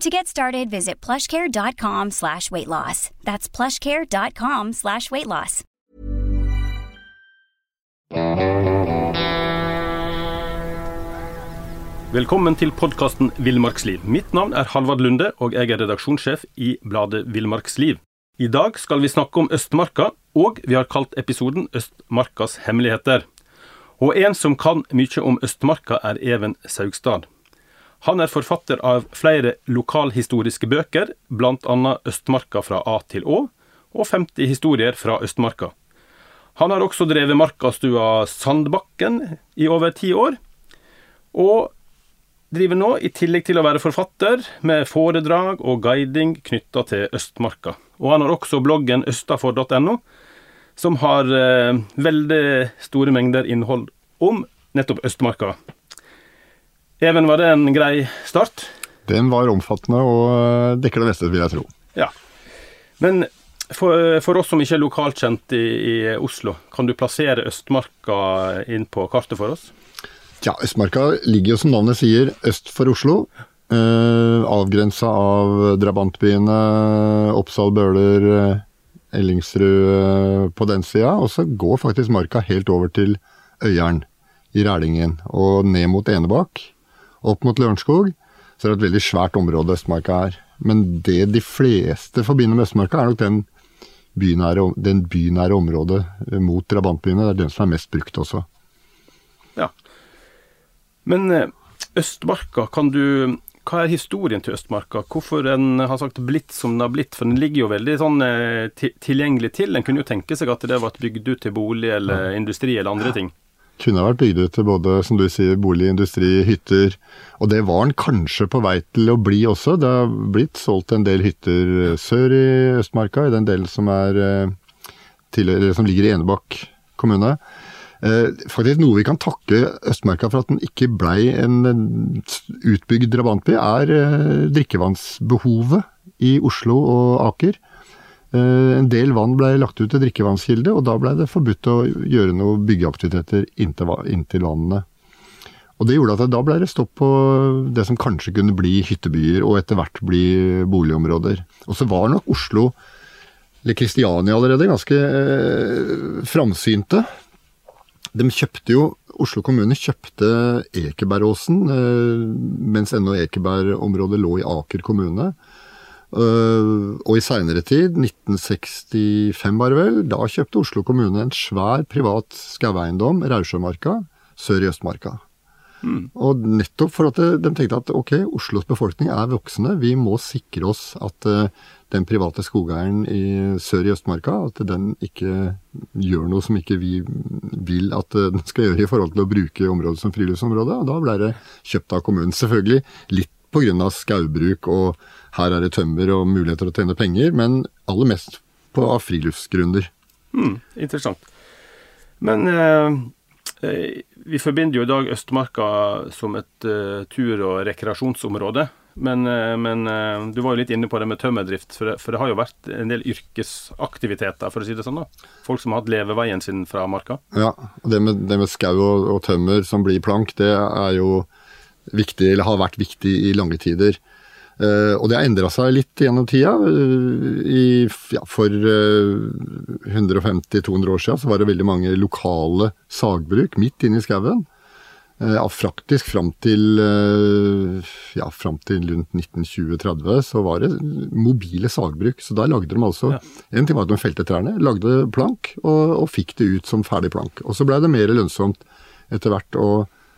To get started, visit plushcare.com slash weight loss. That's plushcare.com slash weight loss. Velkommen til podkasten Villmarksliv. Mitt navn er Halvard Lunde, og jeg er redaksjonssjef i bladet Villmarksliv. I dag skal vi snakke om Østmarka, og vi har kalt episoden Østmarkas hemmeligheter. Og en som kan mye om Østmarka, er Even Saugstad. Han er forfatter av flere lokalhistoriske bøker, bl.a. Østmarka fra A til Å, og 50 historier fra Østmarka. Han har også drevet markastua Sandbakken i over ti år, og driver nå, i tillegg til å være forfatter, med foredrag og guiding knytta til Østmarka. Og han har også bloggen østafor.no, som har eh, veldig store mengder innhold om nettopp Østmarka. Even, var det en grei start? Den var omfattende og eh, dekker det meste, vil jeg tro. Ja. Men for, for oss som ikke er lokalt kjent i, i, Oslo, kan du plassere Østmarka inn på kartet for oss? Ja, Østmarka ligger jo som navnet sier øst for Oslo. Eh, Avgrensa av drabantbyene Oppsal, Bøler, eh, Ellingsrud eh, på den sida. Og så går faktisk marka helt over til Øyeren i Rælingen og ned mot Enebakk opp mot Lørenskog, så er det et veldig svært område Østmarka er. Men det de fleste forbinder med Østmarka, er nok den bynære, den bynære området mot drabantbyene. Det er den som er mest brukt også. Ja. Men eh, Østmarka, kan du hva er historien til Østmarka? Hvorfor den har sagt blitt som den har blitt? For den ligger jo veldig sånn eh, tilgjengelig til. En kunne jo tenke seg at det var bygd ut til bolig eller industri eller andre ting kunne vært bygd ut til både som du sier, bolig, industri, hytter. Og det var den kanskje på vei til å bli også. Det har blitt solgt en del hytter sør i Østmarka, i den delen som, er, eh, til, som ligger i Enebakk kommune. Eh, faktisk Noe vi kan takke Østmarka for at den ikke blei en utbygd drabantby, er eh, drikkevannsbehovet i Oslo og Aker. Eh, en del vann ble lagt ut til drikkevannskilde, og da ble det forbudt å gjøre noe byggeaktiviteter inntil vannene. Og Det gjorde at da ble det stopp på det som kanskje kunne bli hyttebyer, og etter hvert bli boligområder. Og så var nok Oslo, eller Kristiania allerede, ganske eh, framsynte. De kjøpte jo Oslo kommune kjøpte Ekebergåsen, eh, mens ennå Ekebergområdet lå i Aker kommune. Uh, og i seinere tid, 1965 bare vel, da kjøpte Oslo kommune en svær privat skaueiendom, Rausjømarka, sør i Østmarka. Mm. Og nettopp for at de tenkte at ok, Oslos befolkning er voksne, vi må sikre oss at uh, den private skogeieren i sør i Østmarka, at den ikke gjør noe som ikke vi vil at uh, den skal gjøre i forhold til å bruke området som friluftsområde. Og da ble det kjøpt av kommunen. Selvfølgelig litt pga. skaubruk og her er det tømmer og muligheter å tjene penger, men aller mest på av friluftsgrunner. Hmm, interessant. Men eh, eh, vi forbinder jo i dag Østmarka som et eh, tur- og rekreasjonsområde. Men, eh, men eh, du var jo litt inne på det med tømmerdrift, for det, for det, har jo vært en del yrkesaktiviteter, for å si det sånn. da. Folk som har hatt leveveien sin fra marka. Ja, det med, det med skau og, og, tømmer som blir plank, det er jo viktig, eller har vært viktig i lange tider. Uh, og det har endra seg litt gjennom tida. Uh, i, ja, for uh, eh, 150-200 år siden så var det veldig mange lokale sagbruk midt inne i skauen. Ja, faktisk fram til, ja, fram til rundt 1920-30 så var det mobile sagbruk. Så da lagde de altså ja. En ting var at de felte trærne, lagde plank og, og fikk det ut som ferdig plank. Og så blei det mer lønnsomt etter hvert å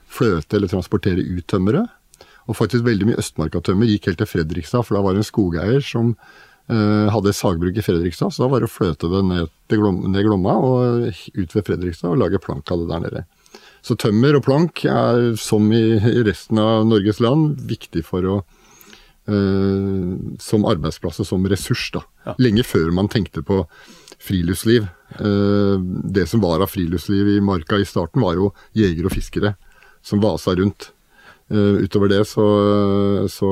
fløte eller transportere ut tømmeret. Og faktisk veldig mye Østmarka-tømmer gikk helt til Fredrikstad, for da var det en skogeier som eh, hadde sagbruk i Fredrikstad. Så da var det å fløte det ned Glom, ned Glomma og ut ved Fredrikstad og lage plank av det der nede. Så tømmer og plank er, som i, i resten av Norges land, viktig for å eh, Som arbeidsplass og som ressurs, da. Ja. Lenge før man tenkte på friluftsliv. Eh, det som var av friluftsliv i marka i starten, var jo jegere og fiskere som vasa rundt. Uh, utover det så, så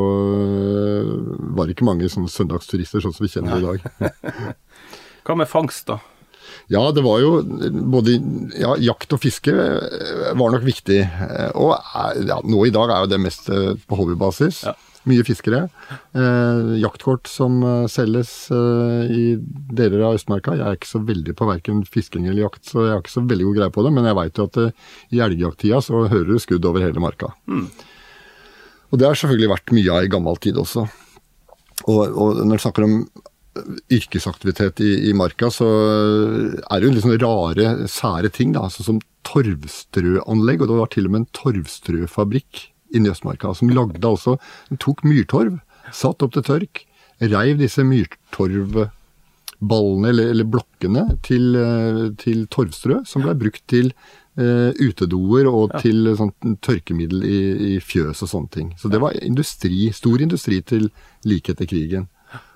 var det ikke mange sånne søndagsturister sånn som vi kjenner i dag. Hva med fangst, da? Ja, det var jo både ja, Jakt og fiske var nok viktig. Og ja, nå i dag er jo det mest eh, på hobbybasis. Ja. Mye fiskere. Eh, jaktkort som selges eh, i deler av Østmarka. Jeg er ikke så veldig på verken fisking eller jakt, så jeg har ikke så veldig god greie på det. Men jeg veit jo at eh, i elgjakttida så hører du skudd over hele marka. Mm. Og det har selvfølgelig vært mye av i gammel tid også. Og, og når du snakker om yrkesaktivitet i, i, marka, så er det jo litt sånne rare, sære ting. da, altså Som torvstrøanlegg. Og det var til og med en torvstrøfabrikk i Østmarka, som lagde altså Den tok myrtorv, satt opp til tørk, reiv disse myrtorvballene, eller, eller blokkene, til, eh, til, torvstrø, som ble brukt til uh, utedoer og ja. til sånn, tørkemiddel i, i, fjøs og sånne ting. Så det var industri, stor industri til like etter krigen.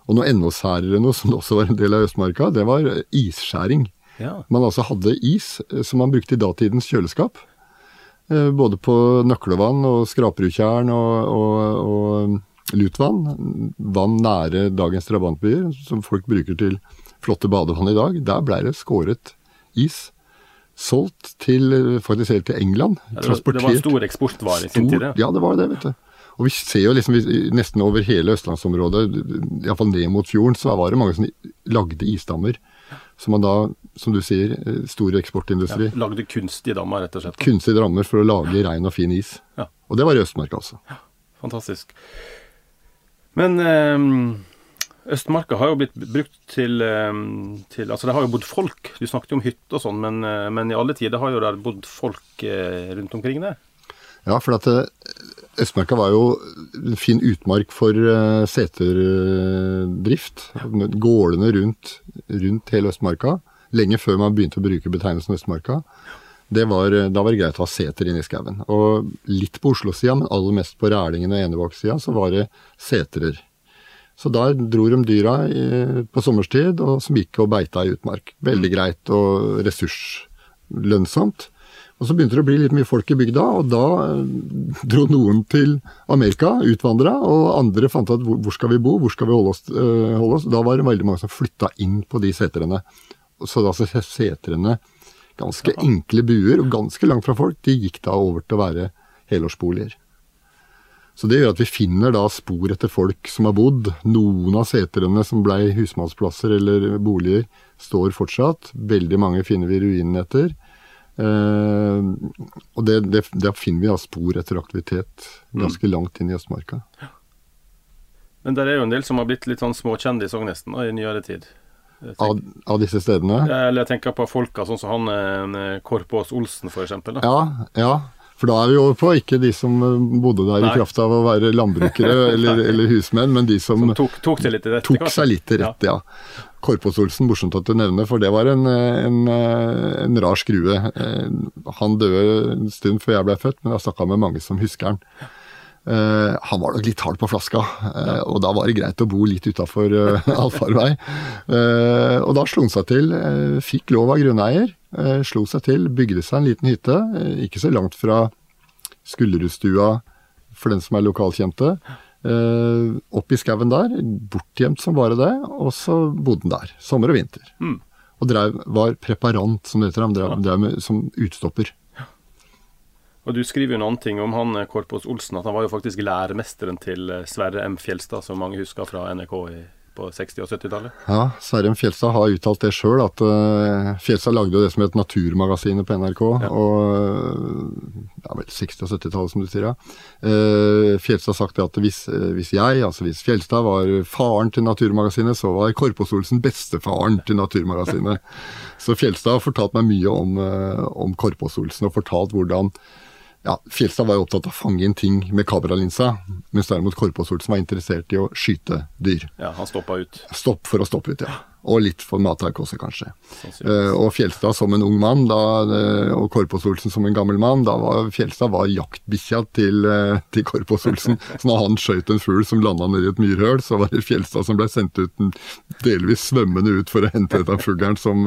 Og noe enda særere noe, som også var en del av Østmarka, det var isskjæring. Ja. Man altså hadde is eh, som man brukte i datidens kjøleskap. Eh, både på nøklevann og skraperudtjern og, og, og lutvann. Vann nære dagens drabantbyer, som folk bruker til flotte badevann i dag. Der blei det skåret is. Solgt til faktisk helt til England. Ja, det, var, det var stor eksportvare i sin tid? Ja, det var det, vet du. Og vi ser jo liksom nesten over hele østlandsområdet, iallfall ned mot fjorden, så var det mange som lagde isdammer. Som man da, som du sier, eh, stor eksportindustri. Ja, lagde kunstige dammer, rett og slett? Kunstige dammer for å lage rein og fin is. Ja. Og det var i Østmarka, altså. Ja, fantastisk. Men eh, Østmarka har jo blitt brukt til, eh, til, Altså, det har jo bodd folk. Du snakket jo om hytte og sånn, men, eh, men, i alle tider har jo der bodd folk eh, rundt omkring det? Ja, for at Østmarka var jo en fin utmark for seterdrift. Gårdene rundt, rundt, hele Østmarka. Lenge før man begynte å bruke betegnelsen Østmarka. Var, da var det greit å ha seter inne i skauen. Og litt på Oslo-sida, men aller mest på Rælingen og Enebakk-sida, så var det setrer. Så der dro de dyra i, på sommerstid, og som gikk og beita i utmark. Veldig greit og ressurslønnsomt. Og Så begynte det å bli litt mye folk i bygda, og da eh, dro noen til Amerika, utvandra, og andre fant ut hvor skal vi bo, hvor skal vi holde oss. Uh, holde oss? Da var det veldig mange som flytta inn på de setrene. Så da så setrene, ganske enkle buer og ganske langt fra folk, de gikk da over til å være helårsboliger. Så det gjør at vi finner da spor etter folk som har bodd. Noen av setrene som blei husmannsplasser eller boliger, står fortsatt. Veldig mange finner vi ruinene etter. Eh, og det, det, der finner vi da spor etter aktivitet ganske mm. langt inn i Østmarka. Men det er jo en del som har blitt litt sånn småkjendis òg, nesten, da, i nyere tid. Av, av, disse stedene? Ja, eller jeg tenker på folka sånn som han eh, Korpås Olsen, f.eks. Ja, ja. For da er vi over på ikke de som eh, bodde der Nei. i kraft av å være landbrukere eller, eller, husmenn, men de som, som tok, tok, seg litt til rette. Tok seg litt til rette, ja. ja. Korpås-Olsen, morsomt at du nevner, for det var en, en, en, rar skrue. Han døde en stund før jeg ble født, men jeg har snakka med mange som husker han. Uh, han var nok litt hard på flaska, uh, og da var det greit å bo litt utafor uh, allfarvei. Og da slo han seg til. fikk lov av grunneier. slo seg til, bygde seg en liten hytte, ikke så langt fra Skullerudstua for den som er lokalkjente. Opp i skauen der, bortgjemt som bare det, og så bodde han der. Sommer og vinter. Mm. Og drev, var preparant, som det heter. Han drev, ja. drev med, som utstopper. Og Du skriver jo en annen ting om han Korpås Olsen, at han var jo faktisk læremesteren til eh, Sverre M. Fjelstad, som mange husker fra NRK i på 60- og 70-tallet? Ja, Sverre Fjelstad har uttalt det sjøl, at uh, Fjelstad lagde jo det som het Naturmagasinet på NRK. Ja. og ja, vel, 60- og 70-tallet, som du sier. ja. Uh, Fjelstad har sagt det at hvis, uh, hvis, jeg, altså hvis Fjelstad var faren til Naturmagasinet, så var Korpås Olsen bestefaren til Naturmagasinet. så Fjelstad har fortalt meg mye om, om Korpås Olsen, og fortalt hvordan ja, Fjelstad var jo opptatt av å fange inn ting med kameralinsa, mens derimot Korpås-Olsen var interessert i å skyte dyr. Ja, Han stoppa ut? Stopp for å stoppe ut, ja. Og litt for matverk også, kanskje. Uh, og Fjelstad som en ung mann, da, uh, og Korpås-Olsen som en gammel mann, da var Fjelstad var jaktbikkja til, uh, til Korpås-Olsen. så når han skjøt en fugl som landa nedi et myrhøl, så var det Fjelstad som ble sendt ut delvis svømmende ut for å hente denne fuglen som,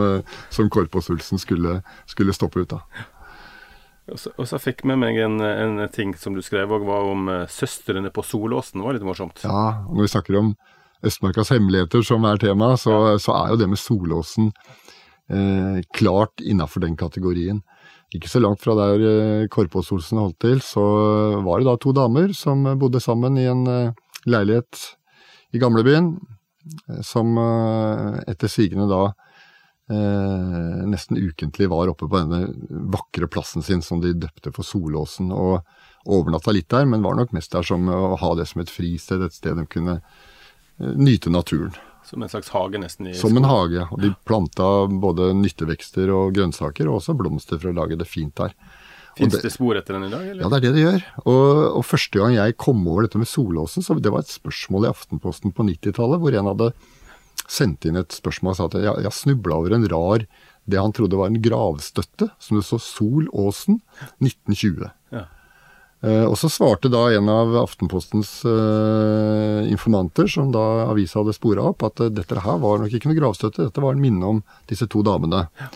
som Korpås-Olsen skulle, skulle stoppe ut av. Og så, og så fikk jeg med meg en, en, ting som du skrev òg, var om uh, søstrene på Solåsen. Det var litt morsomt. Ja, når vi snakker om Østmarkas hemmeligheter som er tema, så, så er jo det med Solåsen eh, klart innafor den kategorien. Ikke så langt fra der eh, Korpås-Olsen holdt til, så var det da to damer som bodde sammen i en eh, leilighet i gamlebyen, eh, som eh, etter sigende da eh, nesten ukentlig var oppe på denne vakre plassen sin som de døpte for Solåsen, og overnatta litt der, men var nok mest der som å ha det som et fristed, et sted de kunne eh, nyte naturen. Som en slags hage, nesten? som en hage. Og de planta både nyttevekster og grønnsaker, og også blomster for å lage det fint der. Fins det, det, spor etter den i dag? Eller? Ja, det er det det gjør. Og, og, første gang jeg kom over dette med Solåsen, så det var et spørsmål i Aftenposten på 90-tallet, hvor en hadde sendte inn et spørsmål og sa at jeg, jeg snubla over en rar det han trodde var en gravstøtte, som det så Solåsen 1920. Ja. Eh, og så svarte da en av Aftenpostens eh, informanter, som da avisa hadde spora opp, at uh, dette her var nok ikke noe gravstøtte, dette var en minne om disse to damene. Ja.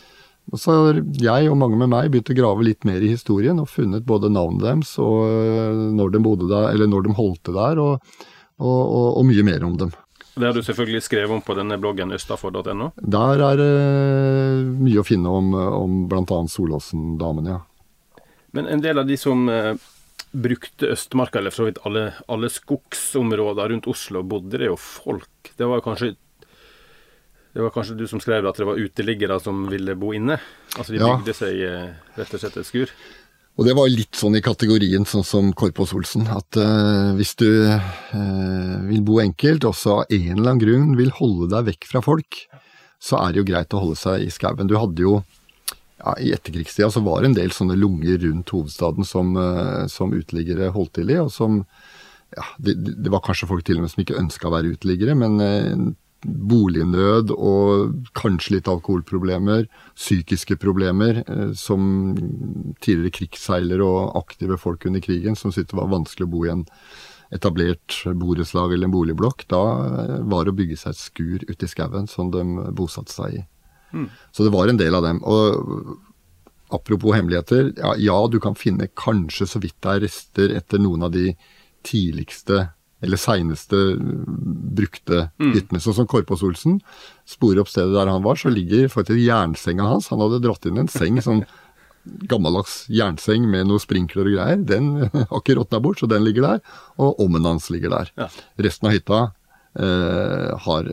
Og så jeg og mange med meg begynt å grave litt mer i historien, og funnet både navnet deres og uh, når de bodde der, eller når de holdt det der, og, og, og, og mye mer om dem. Det har du selvfølgelig skrevet om på denne bloggen østafor.no? Der er det uh, mye å finne om, om bl.a. Solåsen-damene, ja. Men en del av de som uh, brukte Østmarka, eller for så vidt alle, alle skogsområder rundt Oslo, bodde det jo folk. Det var kanskje det var kanskje du som skrev at det var uteliggere som ville bo inne? Altså de bygde seg uh, rett og slett et skur? Og det var litt sånn i kategorien sånn som Korpås Olsen, at uh, hvis du uh, vil bo enkelt, og så av en eller annen grunn vil holde deg vekk fra folk, så er det jo greit å holde seg i skauen. Du hadde jo ja, I etterkrigstida så var det en del sånne lunger rundt hovedstaden som, uh, som uteliggere holdt til i, og som ja, det, det, var kanskje folk til og med som ikke ønska å være uteliggere, men bolignød og kanskje litt alkoholproblemer, psykiske problemer, eh, som tidligere krigsseilere og aktive folk under krigen som syntes det var vanskelig å bo i en etablert borettslag eller en boligblokk. Da eh, var det å bygge seg et skur ute i skauen som de bosatte seg i. Mm. Så det var en del av dem. Og apropos hemmeligheter, ja, ja, du kan finne kanskje så vidt det er rester etter noen av de tidligste eller seineste brukte mm. hyttene. Sånn som Korpås Olsen. Sporer opp stedet der han var, så ligger faktisk jernsenga hans. Han hadde dratt inn en seng, sånn gammeldags jernseng med noe sprinkler og greier. Den har ikke råtna bort, så den ligger der. Og ommen hans ligger der. Ja. Resten av hytta eh, har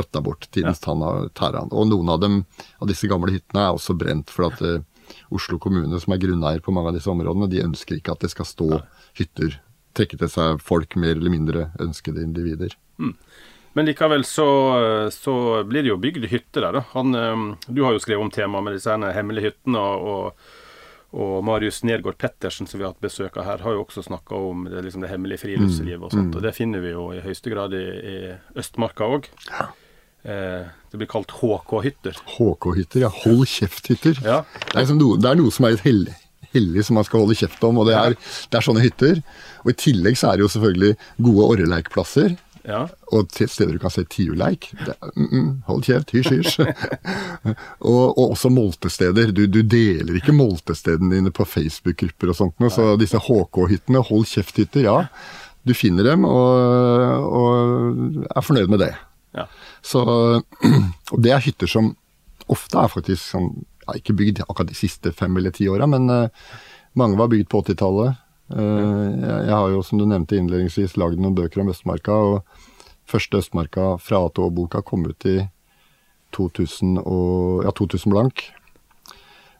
råtna bort tidens ja. tann av tæran. Og noen av dem, av disse gamle hyttene er også brent. for at eh, Oslo kommune, som er grunneier på mange av disse områdene, de ønsker ikke at det skal stå hytter trekke til seg folk mer eller mindre ønskede individer. Mm. Men likevel så, så, blir det jo bygd hytter der, da. Han, eh, du har jo skrevet om temaet med disse hemmelige hyttene. og, og Marius Nergård Pettersen, som vi har hatt besøk av her, har jo også snakka om det, liksom det, hemmelige friluftslivet og sånt. Mm. Og det finner vi jo i høyeste grad i, i Østmarka òg. Ja. Eh, det blir kalt HK-hytter. HK-hytter, ja. Hold kjeft-hytter. Ja. Det, noe, det er noe som er et hellig hellig som man skal holde kjeft om. og det er, det er, sånne hytter. Og I tillegg så er det jo selvfølgelig gode orreleikplasser. Ja. Og steder du kan se tiurleik. Mm, mm, hold kjeft, hysj, hysj. og, og, også moltesteder. Du, du, deler ikke moltestedene dine på Facebook-grupper og sånt. Så disse HK-hyttene, hold kjeft-hytter, ja. Du finner dem og, og er fornøyd med det. Ja. Så, og det er hytter som ofte er faktisk sånn ja, Ikke bygd akkurat de siste fem eller ti åra, men uh, mange var bygd på 80-tallet. Uh, eh, jeg, jeg, har jo, som du nevnte innledningsvis, lagd noen bøker om Østmarka. og Første Østmarka fra A til Å-boka kom ut i 2000, og, ja, 2000 blank.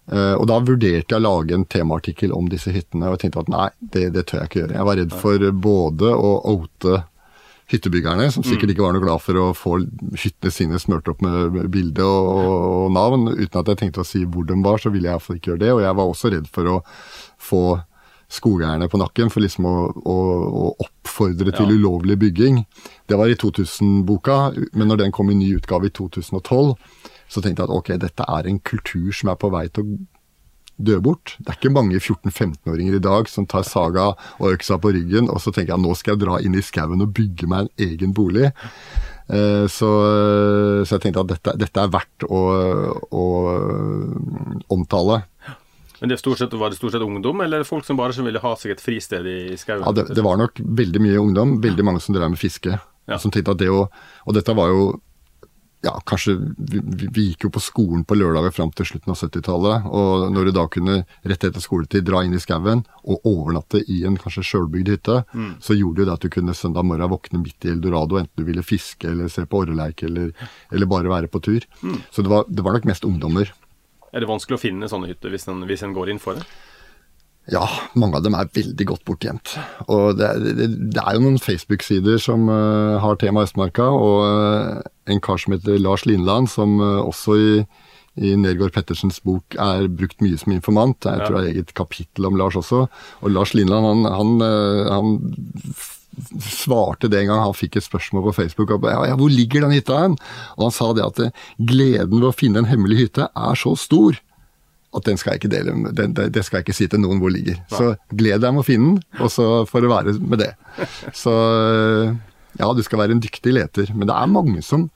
Uh, og da vurderte jeg å lage en temaartikkel om disse hyttene, og jeg tenkte at nei, det, det tør jeg ikke gjøre. Jeg var redd for både å oute hyttebyggerne, som sikkert mm. ikke var noe glad for å få hyttene sine smurt opp med bilde og, og, navn. Uten at jeg tenkte å si hvor de var, så ville jeg iallfall ikke gjøre det. Og jeg var også redd for å få skogeierne på nakken for liksom å, å, å oppfordre til ja. ulovlig bygging. Det var i 2000-boka, men når den kom i ny utgave i 2012, så tenkte jeg at ok, dette er en kultur som er på vei til å dø bort. Det er ikke mange 14-15-åringer i dag som tar saga og øksa på ryggen, og så tenker jeg nå skal jeg dra inn i skauen og bygge meg en egen bolig. Eh, så, så, jeg tenkte at dette, dette er verdt å, å omtale. Men det stort sett, Var det stort sett ungdom, eller folk som bare som ville ha seg et fristed i skauen? Ja, det, det, var nok veldig mye ungdom. Veldig mange som drev med fiske. Ja. Som tenkte at det å, Og dette var jo ja, kanskje vi, vi, gikk jo på skolen på lørdager fram til slutten av 70-tallet. Og når du da kunne rett etter skoletid dra inn i skauen og overnatte i en kanskje sjølbygd hytte, mm. så gjorde jo det at du kunne søndag morgen våkne midt i eldorado, enten du ville fiske eller se på orreleik eller, eller, bare være på tur. Mm. Så det var, det var, nok mest ungdommer. Er det vanskelig å finne sånne hytter hvis en, hvis en går inn for det? Ja, mange av dem er veldig godt bortgjemt. Og det, det, det er jo noen Facebook-sider som uh, har tema Østmarka, og uh, en kar som heter Lars Lindland, som uh, også i, i Nergård Pettersens bok er brukt mye som informant. Jeg ja. tror det er eget kapittel om Lars også. Og Lars Lindland, han, han, han svarte det en gang han fikk et spørsmål på Facebook og ja, ja, hvor ligger den hytta hen? Og han sa det at gleden ved å finne en hemmelig hytte er så stor at den skal jeg ikke dele, den, det skal jeg ikke si til noen hvor ligger. Så gled deg med å finne den, og så får det være med det. Så ja, du skal være en dyktig leter. Men det er mange som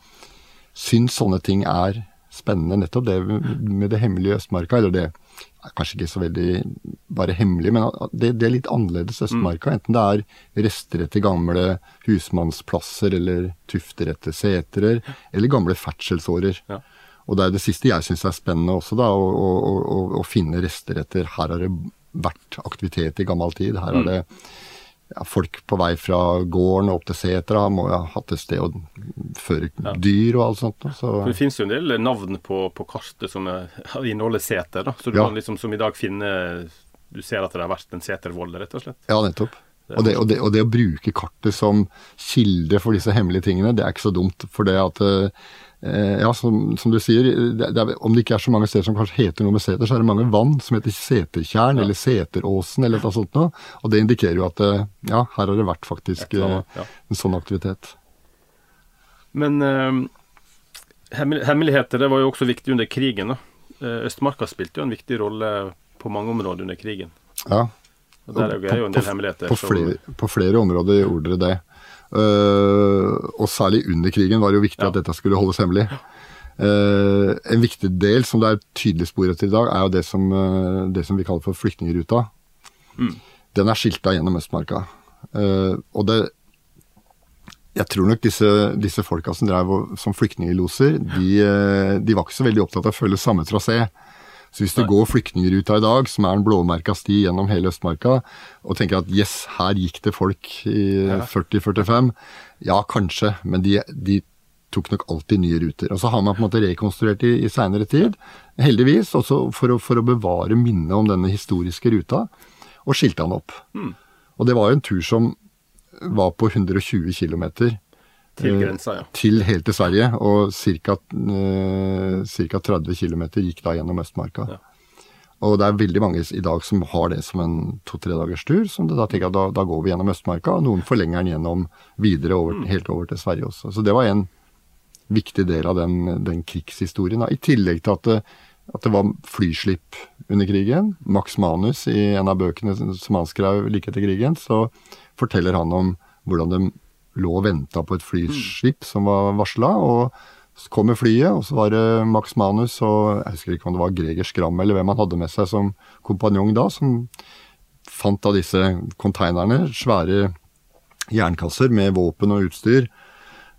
syns sånne ting er spennende. Nettopp det med det hemmelige Østmarka. Eller det er kanskje ikke så veldig bare hemmelig, men det, det er litt annerledes Østmarka. Mm. Enten det er rester etter gamle husmannsplasser eller tufter etter setrer, eller gamle ferdselsårer. Ja. Og det er det siste jeg syns er spennende også, da, å, å, å, å, finne rester etter Her har det vært aktivitet i gammel tid. Her har mm. det ja, folk på vei fra gården og opp til setra. Må ha hatt et sted å føre ja. dyr og alt sånt. Så. Det finnes jo en del navn på, på kartet som inneholder seter, da. Så du ja. kan liksom som i dag finne Du ser at det har vært en setervoll, rett og slett. Ja, nettopp. Og det, og, det, og det, å bruke kartet som kilde for disse hemmelige tingene, det er ikke så dumt. For det at Eh, ja, som, som, du sier, det, det er, om det ikke er så mange steder som kanskje heter noe med seter, så er det mange vann som heter Setertjern ja. eller Seteråsen eller noe sånt noe. Og det indikerer jo at eh, ja, her har det vært faktisk ja. en sånn aktivitet. Men uh, hemmeligheter det var jo også viktig under krigen. da. Østmarka spilte jo en viktig rolle på mange områder under krigen. Ja. Og der er jo en del hemmeligheter. På, flere, på flere områder gjorde dere det. Uh, og særlig under krigen var det jo viktig at dette skulle holdes hemmelig. Uh, en viktig del som det er tydelig spor etter i dag, er jo det som, uh, det som vi kaller for flyktningruta. Mm. Den er skilta gjennom Østmarka. og det Jeg tror nok disse, disse folka som drev som flyktningloser, de, de var ikke så veldig opptatt av å følge samme trasé. Så hvis du går flyktningruta i dag, som er en blåmerka sti gjennom hele Østmarka, og tenker at yes, her gikk det folk i 40-45, ja kanskje, men de, de, tok nok alltid nye ruter. Og så har man på en måte rekonstruert i, i seinere tid, heldigvis, også for å, for å bevare minnet om denne historiske ruta, og skilte han opp. Mm. Og det var jo en tur som var på 120 km til eh, grensa, ja. Til helt til Sverige, og ca. Eh, 30 km gikk da gjennom Østmarka. Ja. Og det er veldig mange i dag som har det som en to-tre dagers tur. som da tenker at da, da, går vi gjennom Østmarka, og noen forlenger den gjennom videre over, mm. helt over til Sverige også. Så det var en viktig del av den, den krigshistorien. Da. I tillegg til at det, at det var flyslipp under krigen. Max Manus i en av bøkene som han skrev like etter krigen, så forteller han om hvordan de lå og venta på et flyskip som var varsla. og så kommer flyet, og så var det Max Manus og jeg husker ikke om det var Greger Skram eller hvem han hadde med seg som kompanjong da, som fant av disse konteinerne, svære jernkasser med våpen og utstyr,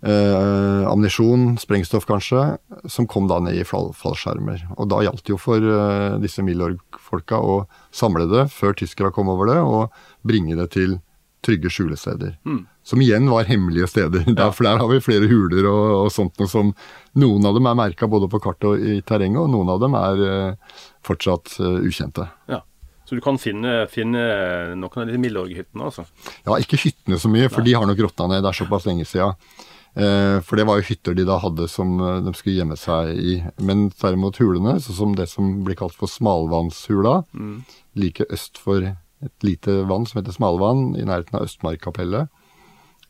eh, ammunisjon, sprengstoff kanskje, som kom da ned i fall, fallskjermer. Og da gjaldt det jo for eh, disse Milorg-folka å samle det før tyskerne kom over det, og bringe det til trygge skjulesteder. Mm. Som igjen var hemmelige steder. Der, for der har vi flere huler og, og sånt noe som Noen av dem er merka både på kartet og i terrenget, og noen av dem er uh, fortsatt uh, ukjente. Ja. Så du kan finne, finne noen av de Milorg-hyttene, altså? Ja, ikke hyttene så mye, for Nei. de har nok råtna ned. Det er såpass lenge siden. Uh, for det var jo hytter de da hadde som de skulle gjemme seg i. Men derimot hulene, sånn som det som blir kalt for smalvannshula, mm. like øst for et lite vann som heter Smalvann, i nærheten av Østmarkkapellet.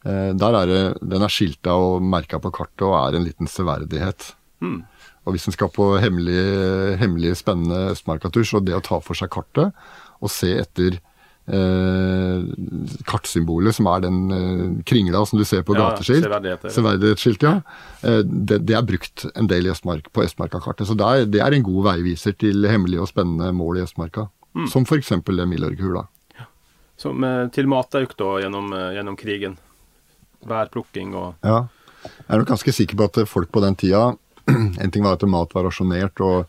Eh, der er det, Den er skilta og merka på kartet og er en liten severdighet. Mm. Og Hvis en skal på hemmelig, hemmelig spennende Østmarkatur, så det å ta for seg kartet og se etter eh, kartsymbolet, som er den eh, kringla som du ser på ja, gateskilt, severdighetsskilt, ja, eh, det, det, er brukt en del Østmark, på Østmarka-kartet. Så det er, det er, en god veiviser til hemmelige og spennende mål i Østmarka. Mm. Som f.eks. Milorg-hula. Ja. Som eh, til matauk da, gjennom, eh, gjennom krigen? Bærplukking og Ja. Jeg er nok ganske sikker på at folk på den tida En ting var at mat var rasjonert, og,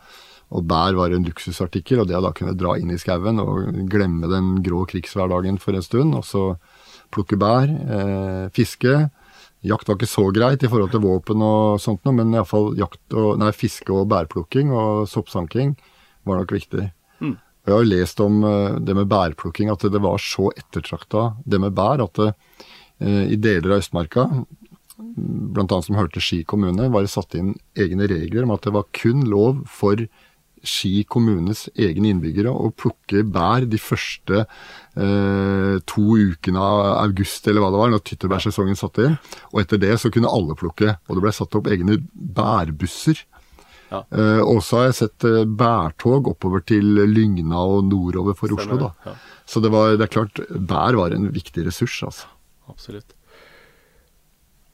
og bær var en luksusartikkel. Og det å da kunne dra inn i skauen og glemme den grå krigshverdagen for en stund, og så plukke bær, eh, fiske Jakt var ikke så greit i forhold til våpen og sånt noe, men iallfall nei, fiske og bærplukking og soppsanking var nok viktig. Mm. Jeg har jo lest om eh, det med bærplukking, at det var så ettertrakta, det med bær, at det, Eh, I deler av Østmarka, bl.a. som hørte Ski kommune, var det satt inn egne regler om at det var kun lov for Ski kommunes egne innbyggere å plukke bær de første eh, to ukene av august, eller hva det var, når tyttebærsesongen satte inn. Og etter det så kunne alle plukke. Og det ble satt opp egne bærbusser. Ja. Eh, og så har jeg sett eh, bærtog oppover til Lygna og nordover for Oslo. da. Ja. Så det, var, det er klart, bær var en viktig ressurs, altså absolutt.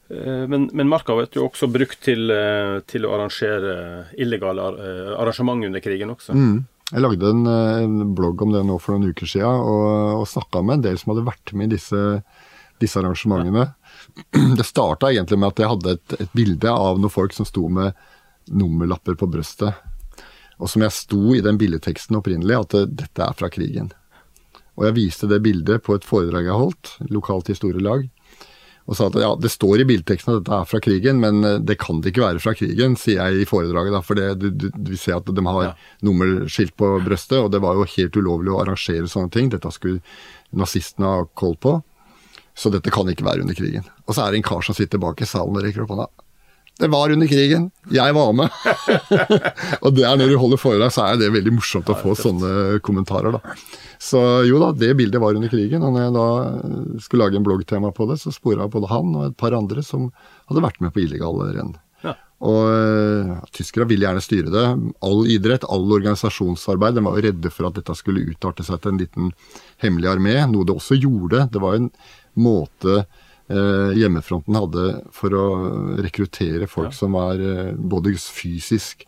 Eh, men, men marka ble jo også brukt til, eh, til, å arrangere illegale eh, arrangement under krigen også. Mm. Jeg lagde en, en, blogg om det nå for noen uker siden, og, og snakka med en del som hadde vært med i disse, disse arrangementene. Det starta egentlig med at jeg hadde et, et, bilde av noen folk som sto med nummerlapper på brøstet. Og som jeg sto i den billedteksten opprinnelig, at dette er fra krigen. Og jeg viste det bildet på et foredrag jeg holdt, lokalt historielag. Og sa at ja, det står i bildeteksten at dette er fra krigen, men eh, det kan det ikke være fra krigen, sier jeg i foredraget. da, For det, du, du, vi ser at de har ja. nummerskilt på brøstet, og det var jo helt ulovlig å arrangere sånne ting. Dette skulle nazistene ha koll på. Så dette kan ikke være under krigen. Og så er det en kar som sitter bak i salen og rekker opp hånda. Det var under krigen. Jeg var med. og der når du holder foredrag, så er det veldig morsomt å få sånne kommentarer, da. Så jo da, det bildet var under krigen. Og når jeg da skulle lage en bloggtema på det, så spora både han og et par andre som hadde vært med på illegale renn. Ja. Og ja, tyskere ville gjerne styre det. All idrett, all organisasjonsarbeid. De var jo redde for at dette skulle utarte seg til en liten hemmelig armé, noe det også gjorde. Det var en måte eh, hjemmefronten hadde for å rekruttere folk ja. som var eh, både fysisk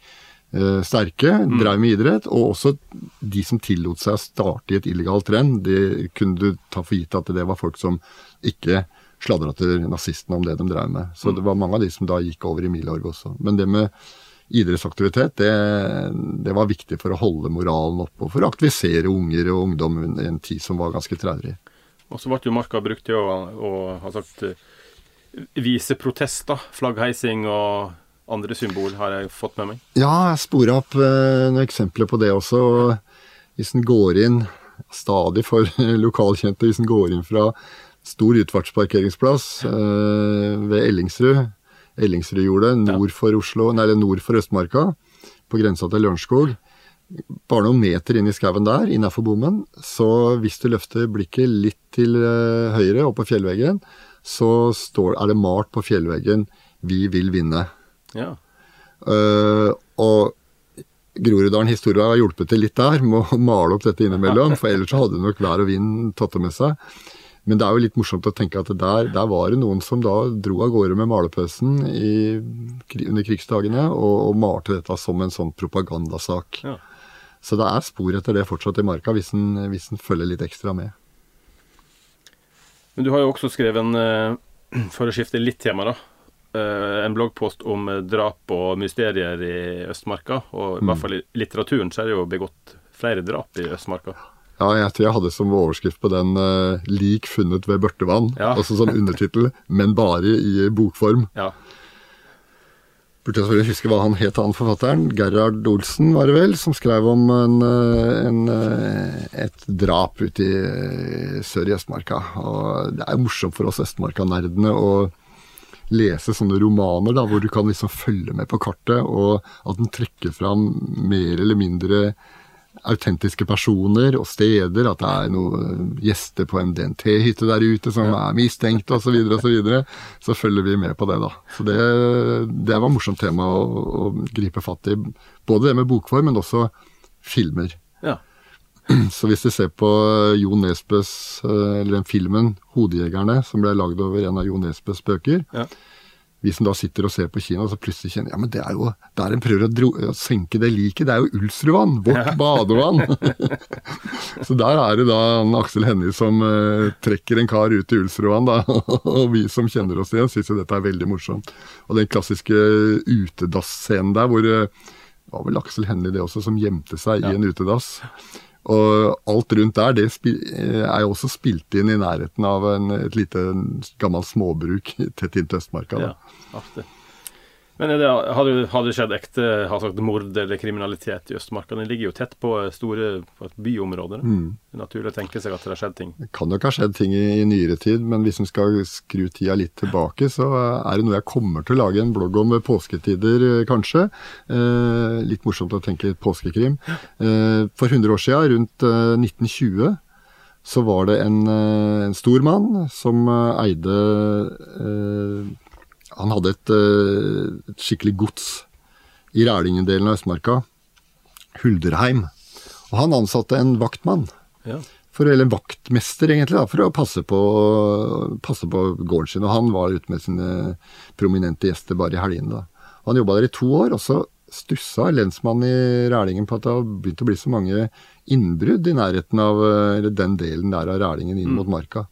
eh, sterke, mm. drev med idrett, og også de som tillot seg å starte i et illegalt renn. Det kunne du ta for gitt at det var folk som ikke sladra til nazistene om det de drev med. Så mm. det var mange av de som da gikk over i Milorg også. Men det med idrettsaktivitet, det, det, var viktig for å holde moralen oppe og for å aktivisere unger og ungdom i en tid som var ganske traurig. Og så ble jo marka brukt til å, å ha sagt, vise protester, flaggheising og andre symbol, har jeg fått med meg. Ja, jeg spora opp eh, noen eksempler på det også. Hvis en går inn, stadig for lokalkjente, hvis en går inn fra stor utfartsparkeringsplass eh, ved Ellingsrud, Ellingsrudjordet nord for Oslo, nei, nord for Østmarka, på grensa til Lørenskog bare noen meter inn i skauen der, innafor bommen, så hvis du løfter blikket litt til uh, høyre, opp på fjellveggen, så står, er det malt på fjellveggen 'Vi vil vinne'. Ja. Uh, og Groruddalen Historie har hjulpet til litt der med å male opp dette innimellom, for ellers hadde nok vær og vind tatt det med seg. Men det er jo litt morsomt å tenke at der, der var det noen som da dro av gårde med malepøsen i, under krigsdagene og, og, malte dette som en sånn propagandasak. Ja. Så det er spor etter det fortsatt i marka, hvis en, hvis en følger litt ekstra med. Men du har jo også skrevet en, uh, for å skifte litt tema, da, uh, en bloggpost om uh, drap og mysterier i Østmarka. Og i mm. hvert fall i litteraturen så er det jo begått flere drap i Østmarka. Ja, jeg tror jeg hadde som overskrift på den uh, 'Lik funnet ved Børtevann'. Ja. Altså som undertittel, men bare i bokform. Ja. Burde jeg selvfølgelig huske hva han het, han forfatteren. Gerhard Olsen, var det vel, som skrev om en, en, et drap ute i sør i Østmarka. Og det er morsomt for oss Østmarka-nerdene å lese sånne romaner da, hvor du kan liksom følge med på kartet, og at den trekker fram mer eller mindre autentiske personer og steder, at det er noen gjester på en DNT-hytte der ute som er mistenkt osv., så, videre, og så, videre. så følger vi med på det, da. Så det, det var et morsomt tema å, å, gripe fatt i. Både det med bokform, men også filmer. Ja. Så hvis du ser på Jo Nesbøs, eller den filmen 'Hodejegerne', som ble lagd over en av Jo Nesbøs bøker, ja vi som da sitter og ser på kino, så plutselig kjenner ja, men det er jo der en prøver å, dro, å senke det liket. Det er jo Ulsrudvann, vårt ja. badevann. så der er det da Aksel Hennie som uh, trekker en kar ut i Ulsrudvann, da. og vi som kjenner oss igjen, syns jo dette er veldig morsomt. Og den klassiske utedass-scenen der hvor uh, det var vel Aksel Hennie det også, som gjemte seg ja. i en utedass. Og alt rundt der det er jo også spilt inn i nærheten av en, et lite gammelt småbruk tett inntil Østmarka. Da. Ja, artig. Men det, har, det, skjedd ekte har sagt, mord eller kriminalitet i Østmarka? Den ligger jo tett på store byområder. Mm. Det er naturlig å tenke seg at det har skjedd ting? Det kan nok ha skjedd ting i, i nyere tid, men hvis vi skal skru tida litt tilbake, så er det noe jeg kommer til å lage en blogg om ved påsketider, kanskje. Eh, litt morsomt å tenke påskekrim. Eh, for 100 år siden, rundt eh, 1920, så var det en, eh, en stor mann som eh, eide eh, han hadde et, eh, et skikkelig gods i Rælingen-delen av Østmarka, Hulderheim. Og han ansatte en vaktmann. Ja. For, eller vaktmester, egentlig, da, for å passe på, passe på, gården sin. Og han var ute med sine prominente gjester bare i helgene. da. Han jobba der i to år, og så stussa lensmannen i Rælingen på at det har begynt å bli så mange innbrudd i nærheten av den delen der av Rælingen inn mm. mot Marka.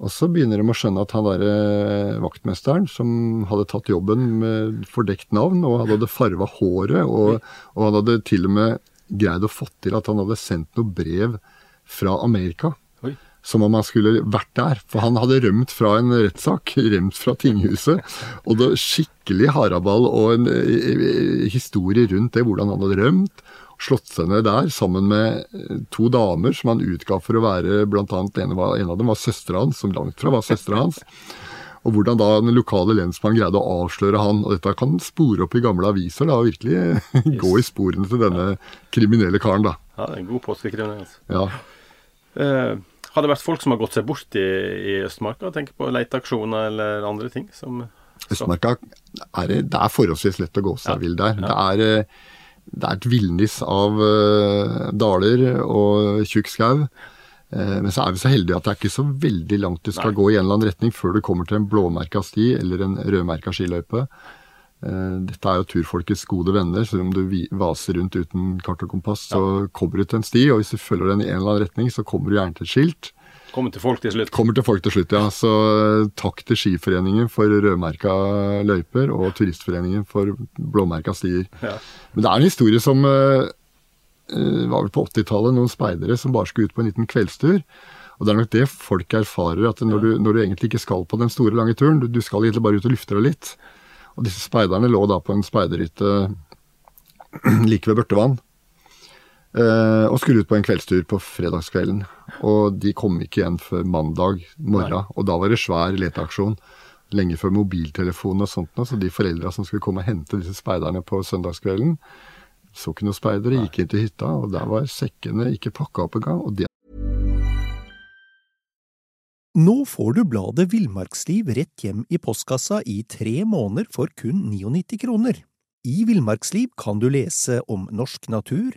Og så begynner de å skjønne at han derre eh, vaktmesteren, som hadde tatt jobben med fordekt navn, og han hadde farva håret, og, og, han hadde til og med greid å få til at han hadde sendt noe brev fra Amerika. Oi. Som om han skulle vært der. For han hadde rømt fra en rettssak, rømt fra tinghuset. Og det skikkelig haraball og en eh, eh, historie rundt det, hvordan han hadde rømt slått seg ned der sammen med eh, to damer som han utga for å være blant annet en, en av dem var søstera hans, som langt fra var søstera hans. Og hvordan da den lokale lensmannen greide å avsløre han. Og dette kan spore opp i gamle aviser da, og virkelig yes. gå i sporene til denne kriminelle karen. da. Ja, en god påskekriminell. Altså. Ja. Uh, har det vært folk som har gått seg bort i, i Østmarka? Tenker på leteaksjoner eller andre ting? som... Østmarka er, det er forholdsvis lett å gå seg ja. vill der. Ja. Det er eh, det er et villnis av uh, daler og tjukk skau. Uh, men så er vi så heldige at det er ikke så veldig langt du skal Nei. gå i en eller annen retning før du kommer til en blåmerka sti eller en rødmerka skiløype. Uh, dette er jo turfolkets gode venner, så om du vaser rundt uten kart og kompass, ja. så kommer du til en sti, og hvis du følger den i en eller annen retning, så kommer du gjerne til et skilt. Kommer til folk til slutt. Kommer til folk til slutt, ja. Så eh, takk til Skiforeningen for rødmerka løyper og Turistforeningen for blåmerka stier. Ja. Men det er en historie som uh, var vel på 80-tallet, noen speidere som bare skulle ut på en liten kveldstur. Og det er nok det folk erfarer, at når, du, når du egentlig ikke skal på den store, lange turen, du, du skal egentlig bare ut og lufte deg litt. Og disse speiderne lå da på en speiderhytte like ved Børtevann. Uh, og skulle ut på en kveldstur på fredagskvelden. Og de kom ikke igjen før mandag morgen. Nei. Og da var det svær leteaksjon. Lenge før mobiltelefonen og sånt. Så de foreldra som skulle komme og hente disse speiderne på søndagskvelden, så ikke noen speidere, gikk inn til hytta, og der var sekkene ikke pakka opp engang. Og de Nå får du bladet Villmarksliv rett hjem i postkassa i tre måneder for kun 99 kroner. I Villmarksliv kan du lese om norsk natur,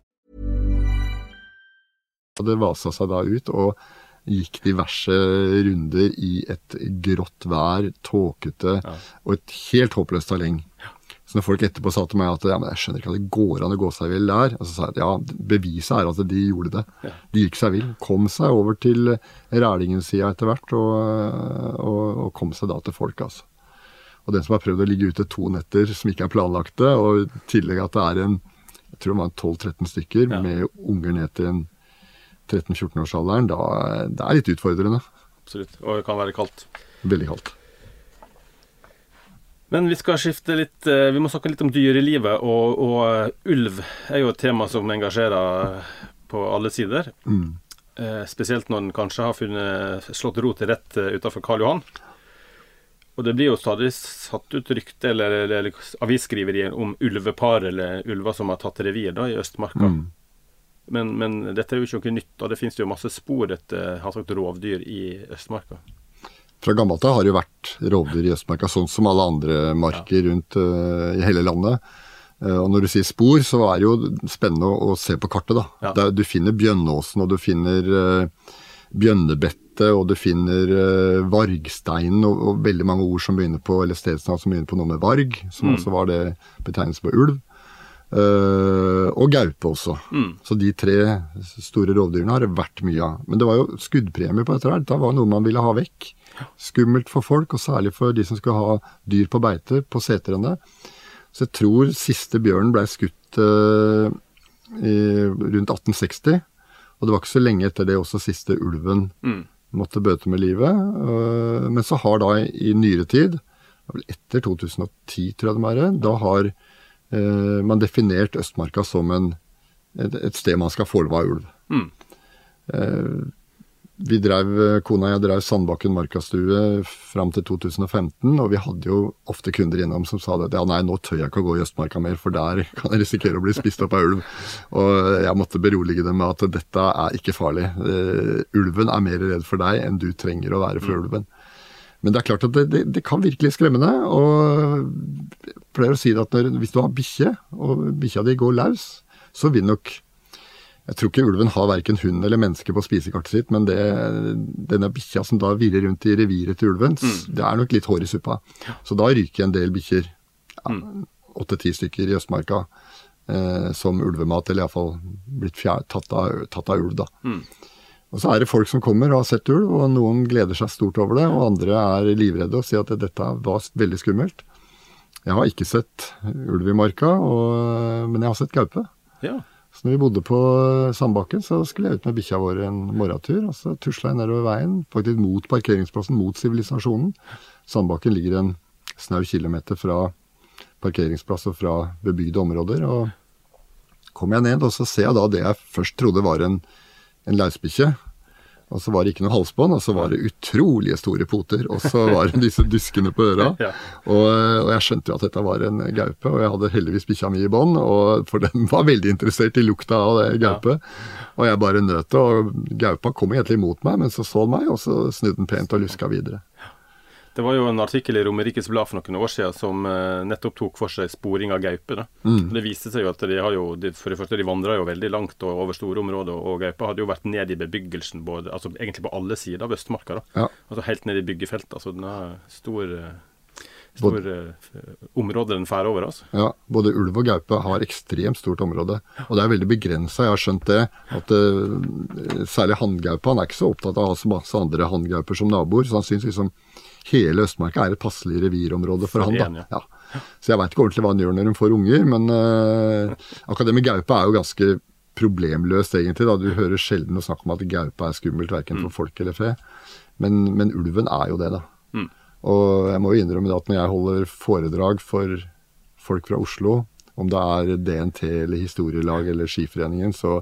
Og det vasa seg da ut, og gikk diverse runder i et grått vær, tåkete og et helt håpløst terreng. Så når folk etterpå sa til meg at ja, men jeg skjønner ikke at det går an å gå seg vill der, og så sa jeg at ja, beviset er at de gjorde det. De gikk seg vill. Kom seg over til Rælingen-sida etter hvert, og, og, og, kom seg da til folk, altså. Og den som har prøvd å ligge ute to netter som ikke er planlagte, og i tillegg at det er en jeg tror det var 12-13 stykker ja. med unger ned til en 13-14-årsalderen, da det er litt utfordrende. Absolutt. Og det kan være kaldt. Veldig kaldt. Men vi skal skifte litt Vi må snakke litt om dyrelivet. Og, og ulv er jo et tema som engasjerer på alle sider. Mm. Spesielt når en kanskje har funnet, slått rot rett utenfor Karl Johan. Og det blir jo stadig satt ut rykte eller, eller, eller avisskriverier om ulvepar eller ulver som har tatt revir da, i Østmarka. Mm. Men, men, dette er jo ikke noe nytt, og det finnes jo masse spor etter har sagt, rovdyr i Østmarka. Fra gammelt av har det jo vært rovdyr i Østmarka, sånn som alle andre marker rundt uh, i hele landet. Uh, og når du sier spor, så er det jo spennende å se på kartet. da. Ja. Der, du finner Bjønnåsen, og du finner uh, Bjønnebettet, og du finner uh, Vargsteinen, og, og, veldig mange ord som begynner på, eller stedsnavn som begynner på noe med varg, som Mm. også var det betegnelsen på ulv. Uh, og gaupe også. Mm. Så de tre store rovdyrene har det vært mye av. Men det var jo skuddpremie på dette her. Det var noe man ville ha vekk. Skummelt for folk, og særlig for de som skulle ha dyr på beite på setrene. Så jeg tror siste bjørnen ble skutt uh, i, rundt 1860. Og det var ikke så lenge etter det også siste ulven Mm. måtte bøte med livet. Uh, men så har da i, i nyere tid, vel etter 2010 tror jeg det må være, da har man definerte Østmarka som en, et, et sted man skal få lov av ulv. Mm. Uh, vi drev, Kona og jeg drev Sandbakken markastue fram til 2015, og vi hadde jo ofte kunder innom som sa at ja, nei, nå tør jeg ikke å gå i Østmarka mer, for der kan jeg risikere å bli spist opp av ulv. Og jeg måtte berolige dem med at dette er ikke farlig. Uh, ulven er mer redd for deg enn du trenger å være for ulven. Men det er klart at det, det, det kan virkelig skremmende. Og jeg pleier å si det at når, hvis du har bikkje, og bikkja di går løs, så vil nok jeg tror ikke ulven har verken hund eller menneske på spisekartet sitt, men det, denne bikkja som da virrer rundt i reviret til ulven, det er nok litt hår i suppa. Så da ryker en del bikkjer, åtte-ti stykker i Østmarka, eh, som ulvemat, eller iallfall blitt fjær, tatt, av, tatt av ulv, da. Og så er det folk som kommer og har sett ulv, og noen gleder seg stort over det, og andre er livredde og sier at dette var veldig skummelt. Jeg har ikke sett ulv i marka, og, men jeg har sett gaupe. Ja. Så når vi bodde på Sandbakken, så skulle jeg ut med bikkja vår en morgentur. Og så tusla jeg nedover veien, faktisk mot parkeringsplassen, mot sivilisasjonen. Sandbakken ligger en snau kilometer fra parkeringsplass og fra bebygde områder. Og kom jeg ned, og så ser jeg da det jeg først trodde var en, en løsbikkje. Og så var det ikke noe halsbånd, og så var det utrolige store poter. Og så var det disse duskene på øra. Og, og jeg skjønte jo at dette var en gaupe, og jeg hadde heldigvis bikkja mi i bånd, for den var veldig interessert i lukta av det gaupe. Og jeg bare nøt det, og gaupa kom egentlig imot meg, men så så den meg, og så snudde den pent og luska videre. Det var jo en artikkel i Romerikes Blad for noen år siden som eh, nettopp tok for seg sporing av gaupe. da. Det viste seg jo at de har jo, de, for det første de vandra jo veldig langt og over store områder, og gaupa hadde jo vært ned i bebyggelsen både, altså egentlig på alle sider av Østmarka. da. Ja. Altså helt ned i byggefeltet. altså Den er stor, eh, stor eh, område den fær over. altså. Ja, både ulv og gaupe har ekstremt stort område. Og det er veldig begrensa, jeg har skjønt det. At særlig hanngaupa, han er ikke så opptatt av å ha så masse andre hanngauper som naboer. Så han synes liksom hele Østmarka er et passelig revirområde for, han. da. ja. Så jeg veit ikke ordentlig hva han gjør når hun får unger, men uh, det med gaupe er jo ganske problemløst, egentlig. da. Du hører sjelden noe snakk om at gaupe er skummelt, verken for folk eller fe. Men, men ulven er jo det, da. Og jeg må jo innrømme at når jeg holder foredrag for folk fra Oslo Om det er DNT eller historielag eller Skiforeningen, så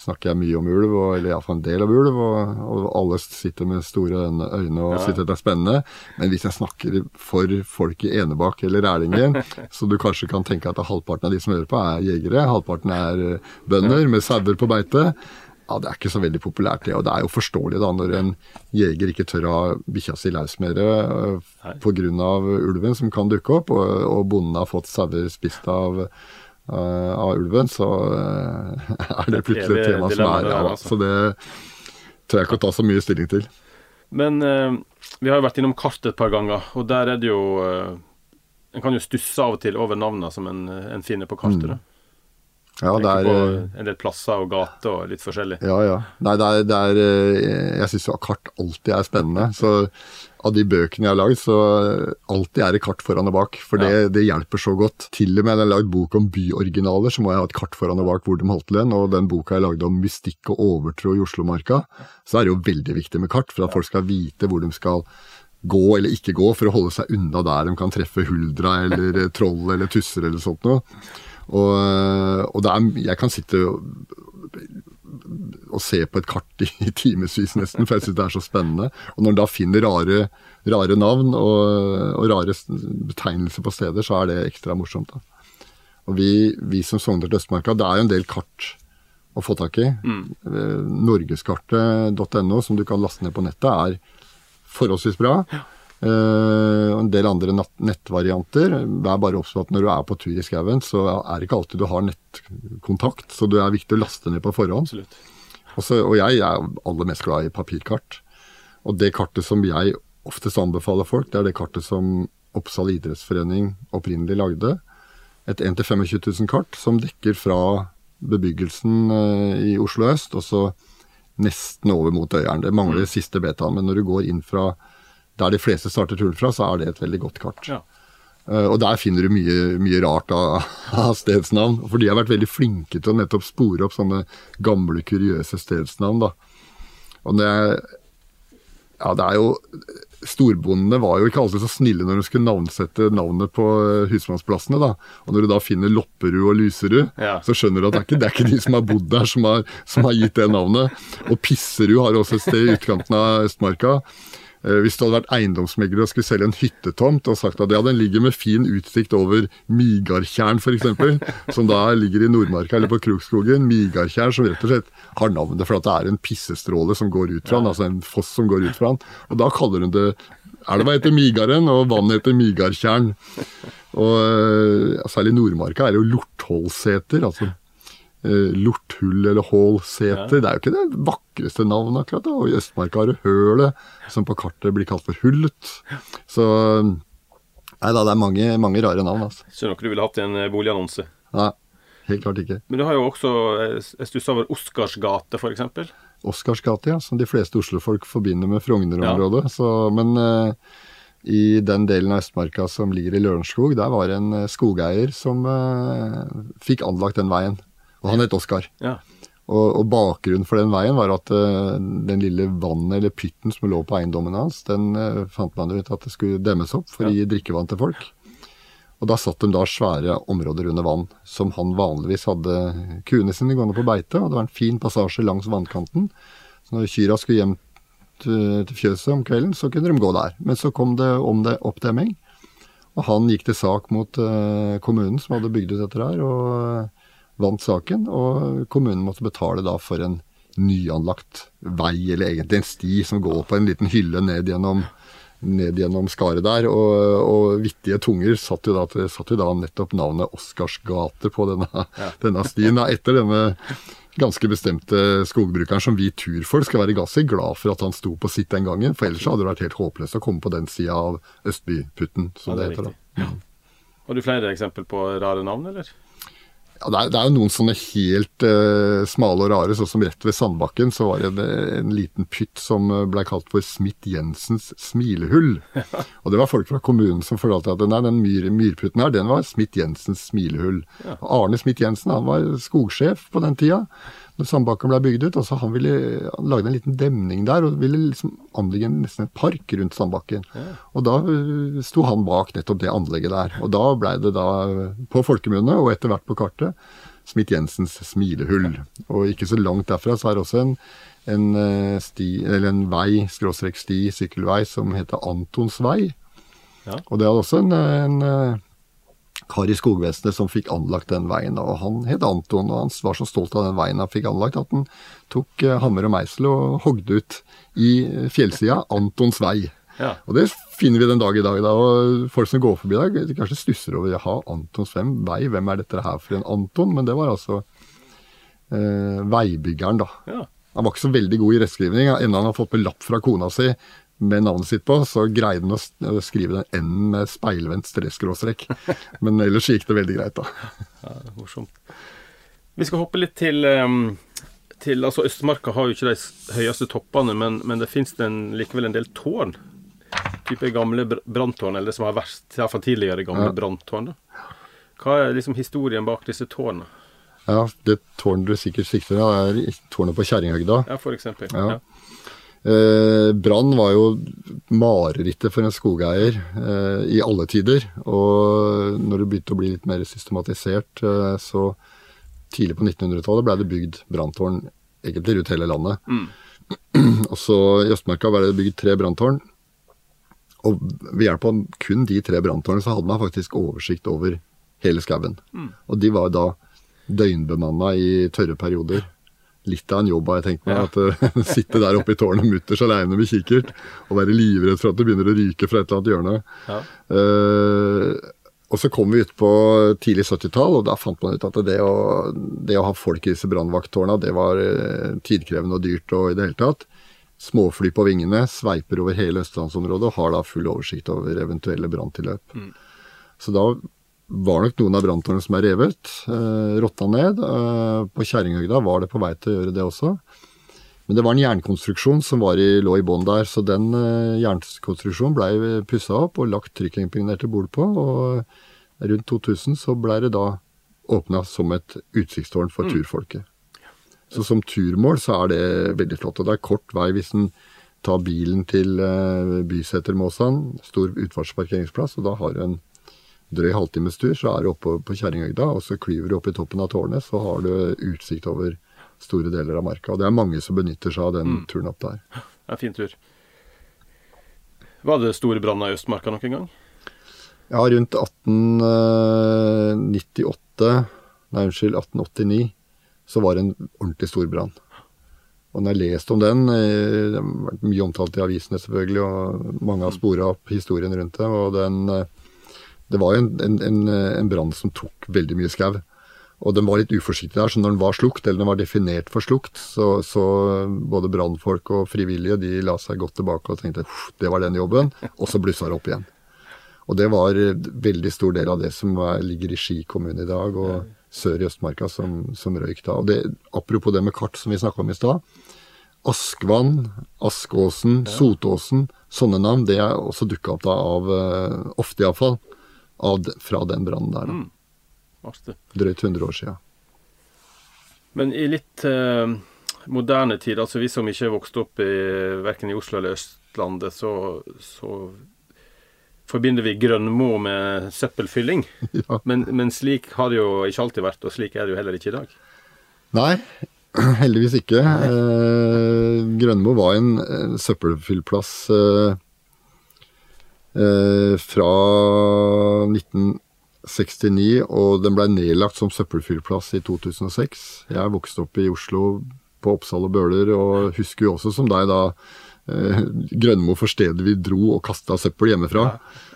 snakker jeg mye om ulv, og, eller iallfall en del av ulv. Og, og, alle sitter med store øyne og ja. sitter det er spennende. Men hvis jeg snakker for folk i Enebakk eller Rælingen, så du kanskje kan tenke at halvparten av de som hører på, er jegere. Halvparten er eh, bønder med sauer på beite. Ja, Det er ikke så veldig populært, det. Og det er jo forståelig da, når en jeger ikke tør å ha bikkja si løs mer uh, pga. ulven som kan dukke opp, og, og bonden har fått sauer spist av av ulven, så uh, er det plutselig et tema som er ja, altså. Så det tør jeg ikke å ta så mye stilling til. Men uh, vi har jo vært innom kart et par ganger, og der er det jo En kan jo stusse av og til over navnene som en, en finner på kartet. Mm. Ja, det er, en del plasser og gater og litt forskjellig. Ja, ja. Nei, det er, det er Jeg syns jo kart alltid er spennende. Så av de bøkene jeg har lagd, så alltid er det kart foran og bak. For det, det hjelper så godt. Til og med når jeg har lagd bok om byoriginaler, så må jeg ha et kart foran og bak hvor de holdt til den. Og den boka jeg lagde om mystikk og overtro i Oslomarka, så er det jo veldig viktig med kart. For at folk skal vite hvor de skal gå eller ikke gå, for å holde seg unna der de kan treffe huldra eller troll eller tusser eller sånt noe. Og, og er, jeg kan sitte å se på et kart i, timevis nesten, for jeg syns det er så spennende. Og når en da finner rare, rare navn og, og, rare betegnelser på steder, så er det ekstra morsomt. Da. Og vi, vi som sogner til Østmarka, det er jo en del kart å få tak i. Mm. Eh, norgeskartet.no, som du kan laste ned på nettet, er forholdsvis bra. Ja. Uh, en del andre nettvarianter. Vær bare obs på at når du er på tur i skauen, så er det ikke alltid du har nettkontakt, så det er viktig å laste ned på forhånd. Også, og jeg er aller mest glad i papirkart. Og det kartet som jeg oftest anbefaler folk, det er det kartet som Oppsal idrettsforening opprinnelig lagde. Et 1 25 000 kart som dekker fra bebyggelsen uh, i Oslo øst, og så nesten over mot Øyeren. Det mangler mm. siste betaen, men når du går inn fra der de fleste starter turen fra, så er det et veldig godt kart. Ja. Uh, og der finner du mye, mye rart av, av, stedsnavn. For de har vært veldig flinke til å nettopp spore opp sånne gamle, kuriøse stedsnavn. da. Og det, ja, det er jo Storbondene var jo ikke alltid så snille når de skulle navnsette navnet på eh, husmannsplassene. da. Og når du da finner Lopperud og Lyserud, ja. så skjønner du at det er, ikke, det er ikke de som har bodd der, som har, som har gitt det navnet. Og Pisserud har også et sted i utkanten av Østmarka. Eh, hvis du hadde vært eiendomsmegler og skulle selge en hyttetomt og sagt at ja, den ligger med fin utsikt over Migartjern f.eks., som da ligger i Nordmarka eller på Krokskogen. Migartjern som rett og slett har navnet for at det er en pissestråle som går ut fra den, altså en foss som går ut fra den. Og da kaller hun det Elva heter Migaren, og vannet heter Migartjern. Og ja, Særlig Nordmarka er det jo Lortholseter. altså Eh, lorthull eller Hålseter. Ja. Det er jo ikke det vakreste navnet, akkurat. da, Og i Østmarka har du Hølet, som på kartet blir kalt for Hullet. Så Nei da, det er mange, mange rare navn. altså. Ikke noe du ville hatt en eh, boligannonse? Nei, helt klart ikke. Men du har jo også eh, Jeg stusser over Oscarsgate, f.eks. Oscarsgate, ja. Som de fleste Oslo-folk forbinder med Frogner-området. Ja. Men uh, i den delen av Østmarka som ligger i Lørenskog, der var det en skogeier som uh, fikk anlagt den veien. Og han het Oskar. Ja. Og, og, bakgrunnen for den veien var at uh, den lille vannet eller pytten som lå på eiendommen hans, den uh, fant man ut at det skulle demmes opp for å gi drikkevann til folk. Og da satt de da svære områder under vann, som han vanligvis hadde kuene sine gående på beite. Og det var en fin passasje langs vannkanten. Så når kyrne skulle hjem til, fjøset om kvelden, så kunne de gå der. Men så kom det om det oppdemming. Og han gikk til sak mot uh, kommunen som hadde bygd ut dette her. og vant saken, og kommunen måtte betale da for en nyanlagt vei, eller egentlig en sti som går på en liten hylle ned gjennom, ned gjennom skaret der. Og, og vittige tunger satt jo, da, satt jo da nettopp navnet Oscarsgate på denne, ja. denne stien. Da, etter denne ganske bestemte skogbrukeren som vi turfolk skal være ganske glad for at han sto på sitt den gangen. For ellers hadde det vært helt håpløst å komme på den sida av Østbyputten, som ja, det, det heter. da. Har du flere eksempel på rare navn, eller? Ja, det, er, det er jo noen sånne helt uh, smale og rare, sånn som rett ved Sandbakken så var det en, en liten pytt som ble kalt for Smith-Jensens smilehull. og det var folk fra kommunen som fortalte at nei, den myr, myrputten her, den var Smith-Jensens smilehull. Ja. Arne Smith-Jensen han var skogsjef på den tida når Sandbakken ble bygd ut. altså Han ville han lagde en liten demning der og ville liksom anlegge nesten et park rundt Sandbakken. Ja. Og da uh, sto han bak nettopp det anlegget der. Og da blei det da, på folkemunne og etter hvert på kartet, Smith-Jensens smilehull. Og ikke så langt derfra så er det også en, en, uh, sti, eller en vei, skråstrek sti, sykkelvei, som heter Antons vei. Ja. Og det er også en, en kar i skogvesenet som fikk anlagt den veien. og Han het Anton, og han var så stolt av den veien han fikk anlagt, at han tok uh, hammer og meisel og hogde ut i fjellsida Antons vei. Ja. Og det finner vi den dag i dag. da, og Folk som går forbi der, kanskje stusser over jaha, Antons vei, hvem er dette her for en Anton? Men det var altså eh, veibyggeren, da. Ja. Han var ikke så veldig god i rettskrivning, enda han har fått med lapp fra kona si med navnet sitt på, så greide han å skrive den enden med speilvendt stresskråstrek. Men ellers gikk det veldig greit, da. Ja, morsomt. Vi skal hoppe litt til, um, til altså Østmarka har jo ikke de høyeste toppene, men, men det fins likevel en del tårn. Type gamle branntårn, eller det som har vært iallfall tidligere gamle ja. branntårn. Hva er liksom historien bak disse tårnene? Ja, Det tårnet du sikkert sikter til, er tårnet på Kjerringhøgda. Ja, for eksempel. Ja. ja. Eh, brann var jo marerittet for en skogeier eh, i alle tider. Og når det begynte å bli litt mer systematisert, eh, så tidlig på 1900-tallet ble det bygd branntårn egentlig rundt hele landet. Mm. Og så I Østmarka ble det bygd tre branntårn. Og ved hjelp av kun de tre branntårnene så hadde man faktisk oversikt over hele skauen. Mm. Og de var da døgnbemanna i tørre perioder litt av en jobb, har jeg tenkt meg. Ja. At uh, Sitte der oppe i tårnet mutters aleine med kikkert og være livredd for at det begynner å ryke fra et eller annet hjørne. Ja. Uh, og så kom vi ut på tidlig 70-tall, og da fant man ut at det å, det å ha folk i disse brannvakttårna, det var uh, tidkrevende og dyrt og i det hele tatt. Småfly på vingene, sveiper over hele østlandsområdet og har da full oversikt over eventuelle branntilløp. Mm. Så da var nok noen av branntårnene som er revet, eh, rotta ned. Eh, på Kjerringhøgda var det på vei til å gjøre det også. Men det var en jernkonstruksjon som i, lå i bånn der, så den eh, jernkonstruksjonen blei pussa opp og lagt trykkimpregnerte bord på. Og rundt 2000 så blei det da åpna som et utsiktstårn for mm. turfolket. Så som turmål så er det veldig flott. Og det er kort vei hvis en tar bilen til eh, Bysetermåsan, stor utfartsparkeringsplass, og da har du en drøy halvtimes tur, så er du oppe på Kjerringøgda, og så klyver du opp i toppen av tårnet, så har du utsikt over store deler av marka. Og det er mange som benytter seg av den mm. turen opp der. Det er en fin tur. Var det store branner i Østmarka noen gang? Ja, rundt 1898, nei unnskyld, 1889, så var det en ordentlig stor brann. Og når jeg har lest om den, eh, det har vært mye omtalt i avisene selvfølgelig, og mange har spora opp historien rundt det, og den eh, det var en, en, en, en brann som tok veldig mye skau. Og den var litt uforsiktig der, så når den var slukt, eller den var definert for slukt, så, så både brannfolk og frivillige de la seg godt tilbake og tenkte det var den jobben, og så blussa det opp igjen. Og det var veldig stor del av det som er, ligger i Ski kommune i dag, og sør i Østmarka, som, som røyk da. Og det, apropos det med kart som vi snakka om i stad. Askvann, Askåsen. Sotåsen, sånne navn, det er også dukka opp da av, uh, ofte iallfall, fra den brannen der. Mm. Drøyt 100 år siden. Men i litt eh, moderne tid, altså vi som ikke vokste opp i, verken i Oslo eller Østlandet, så, så forbinder vi Grønmo med søppelfylling. Ja. Men, men, slik har det jo ikke alltid vært, og slik er det jo heller ikke i dag. Nei, heldigvis ikke. Eh, Grønmo var en, en søppelfyllplass eh, eh, fra 1969, og den ble nedlagt som søppelfyllplass i 2006. Jeg vokste opp i Oslo på Oppsal og Bøler, og husker jo også som deg da eh, Grønmo for stedet vi dro og kasta søppel hjemmefra.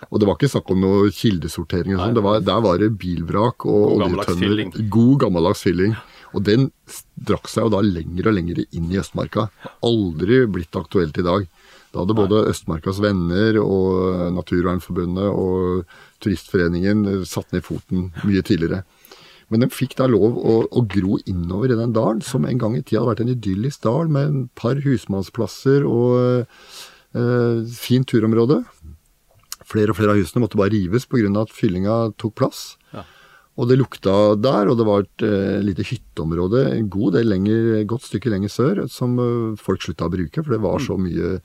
Og det var ikke snakk om noe kildesortering. Og Det Var, der var det bilvrak og oljetønner. God gammeldags fylling. Og den drakk seg jo da lenger og lenger inn i Østmarka. Aldri blitt aktuelt i dag. Da hadde både Østmarkas Venner og Naturvernforbundet og Turistforeningen satt ned foten mye tidligere. Men den fikk da lov å, å, gro innover i den dalen, som en gang i tida hadde vært en idyllisk dal med en par husmannsplasser og eh, fint turområde. Flere og flere av husene måtte bare rives pga. at fyllinga tok plass. Ja. Og det lukta der, og det var et uh, lite hytteområde en god del lenger, godt stykke lenger sør som uh, folk slutta å bruke, for det var så mye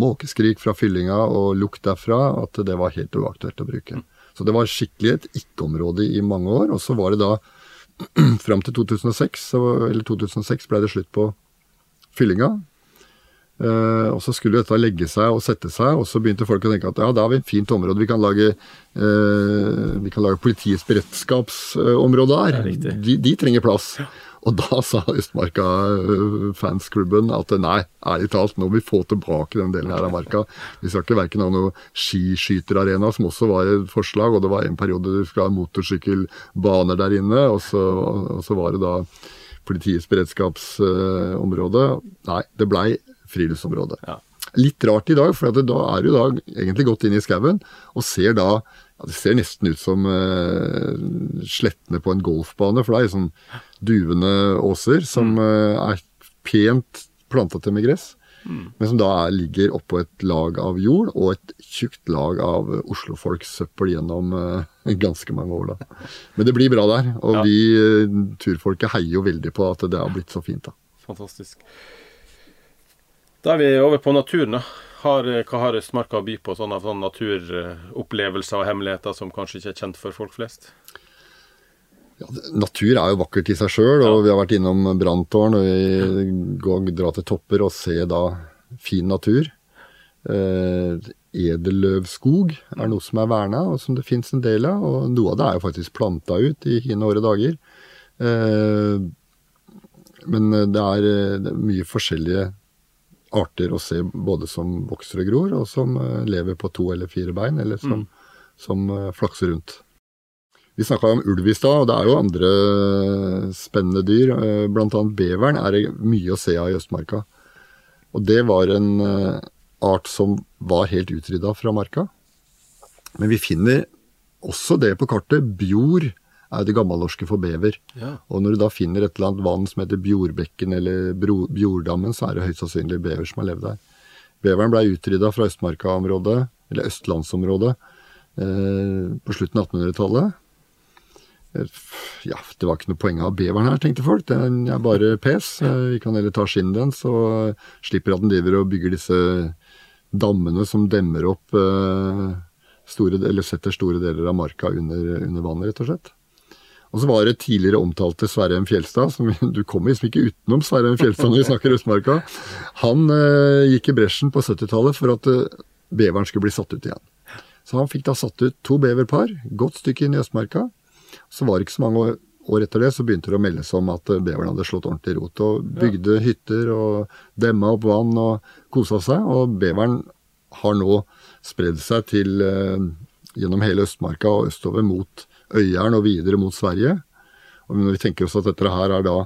måkeskrik fra fyllinga og lukt derfra at det var helt uaktuelt å bruke. Så det var skikkelig et ikke-område i mange år. Og så var det da fram til 2006, eller 2006 ble det slutt på fyllinga. Uh, og så skulle dette legge seg og sette seg, og så begynte folk å tenke at ja, da har vi et fint område. Vi kan lage, uh, vi kan lage politiets beredskapsområde her. De, de, trenger plass. Ja. Og da sa Østmarka øh, fansklubben at nei, ærlig talt, nå må vi få tilbake den delen her av marka. Vi skal ikke verken ha noe skiskyterarena, som også var et forslag, og det var en periode du skulle ha motorsykkelbaner der inne, og så, og så var det da politiets beredskapsområde. Nei, det blei friluftsområde. Ja. Litt rart i dag, for da er du da egentlig gått inn i skauen og ser da ja, Det ser nesten ut som uh, slettene på en golfbane, for det er sånn duvende åser som uh, er pent planta til med gress. Mm. Men som da er, ligger oppå et lag av jord og et tjukt lag av oslofolks søppel gjennom uh, ganske mange år. da. Men det blir bra der, og ja. vi uh, turfolket heier jo veldig på at det har blitt så fint. da. Fantastisk. Da er vi over på naturen. da. Har, hva har Østmarka å by på sånne, sånne naturopplevelser og hemmeligheter som kanskje ikke er kjent for folk flest? Ja, natur er jo vakkert i seg sjøl, og ja. vi har vært innom branntårn. og Vi går, drar til topper og ser da fin natur. Eh, edelløvskog er noe som er verna, og som det fins en del av. Og noe av det er jo faktisk planta ut i hine åre dager. Eh, men det er, det er mye forskjellige arter å se både som vokser og gror, og som eh, lever på to eller fire bein, eller som, mm. som uh, flakser rundt. Vi snakka om ulv i stad, og det er jo andre spennende dyr. Blant annet beveren er det mye å se av i Østmarka. Og det var en art som var helt utrydda fra marka. Men vi finner også det på kartet. Bjor er det gammelnorske for bever. Ja. Og når du da finner et eller annet vann som heter Bjordbekken eller Bjordammen, så er det høyst sannsynlig bever som har levd der. Beveren ble utrydda fra Østmarka-området, eller østlandsområdet, eh, på slutten av 1800-tallet. Eh, ja, det var ikke noe poeng av beveren her, tenkte folk. Den er bare pes. Eh, vi kan heller ta skinnet dens, og slipper at den driver og bygger disse dammene som demmer opp eh, store, eller setter store deler av marka under, under vannet, rett og slett. Og så var det tidligere omtalte Sverre M. Fjelstad, som du kommer liksom ikke utenom Sverre M. Fjelstad når vi snakker Østmarka. Han eh, gikk i bresjen på 70-tallet for at eh, beveren skulle bli satt ut igjen. Så han fikk da satt ut to beverpar, godt stykke inn i Østmarka. Så var det ikke så mange år, år etter det så begynte det å meldes om at eh, beveren hadde slått ordentlig rot. Og bygde ja. hytter og demma opp vann og kosa seg. Og beveren har nå spredd seg til eh, gjennom hele Østmarka og østover mot Øyeren og videre mot Sverige. Og når vi tenker oss at dette her er da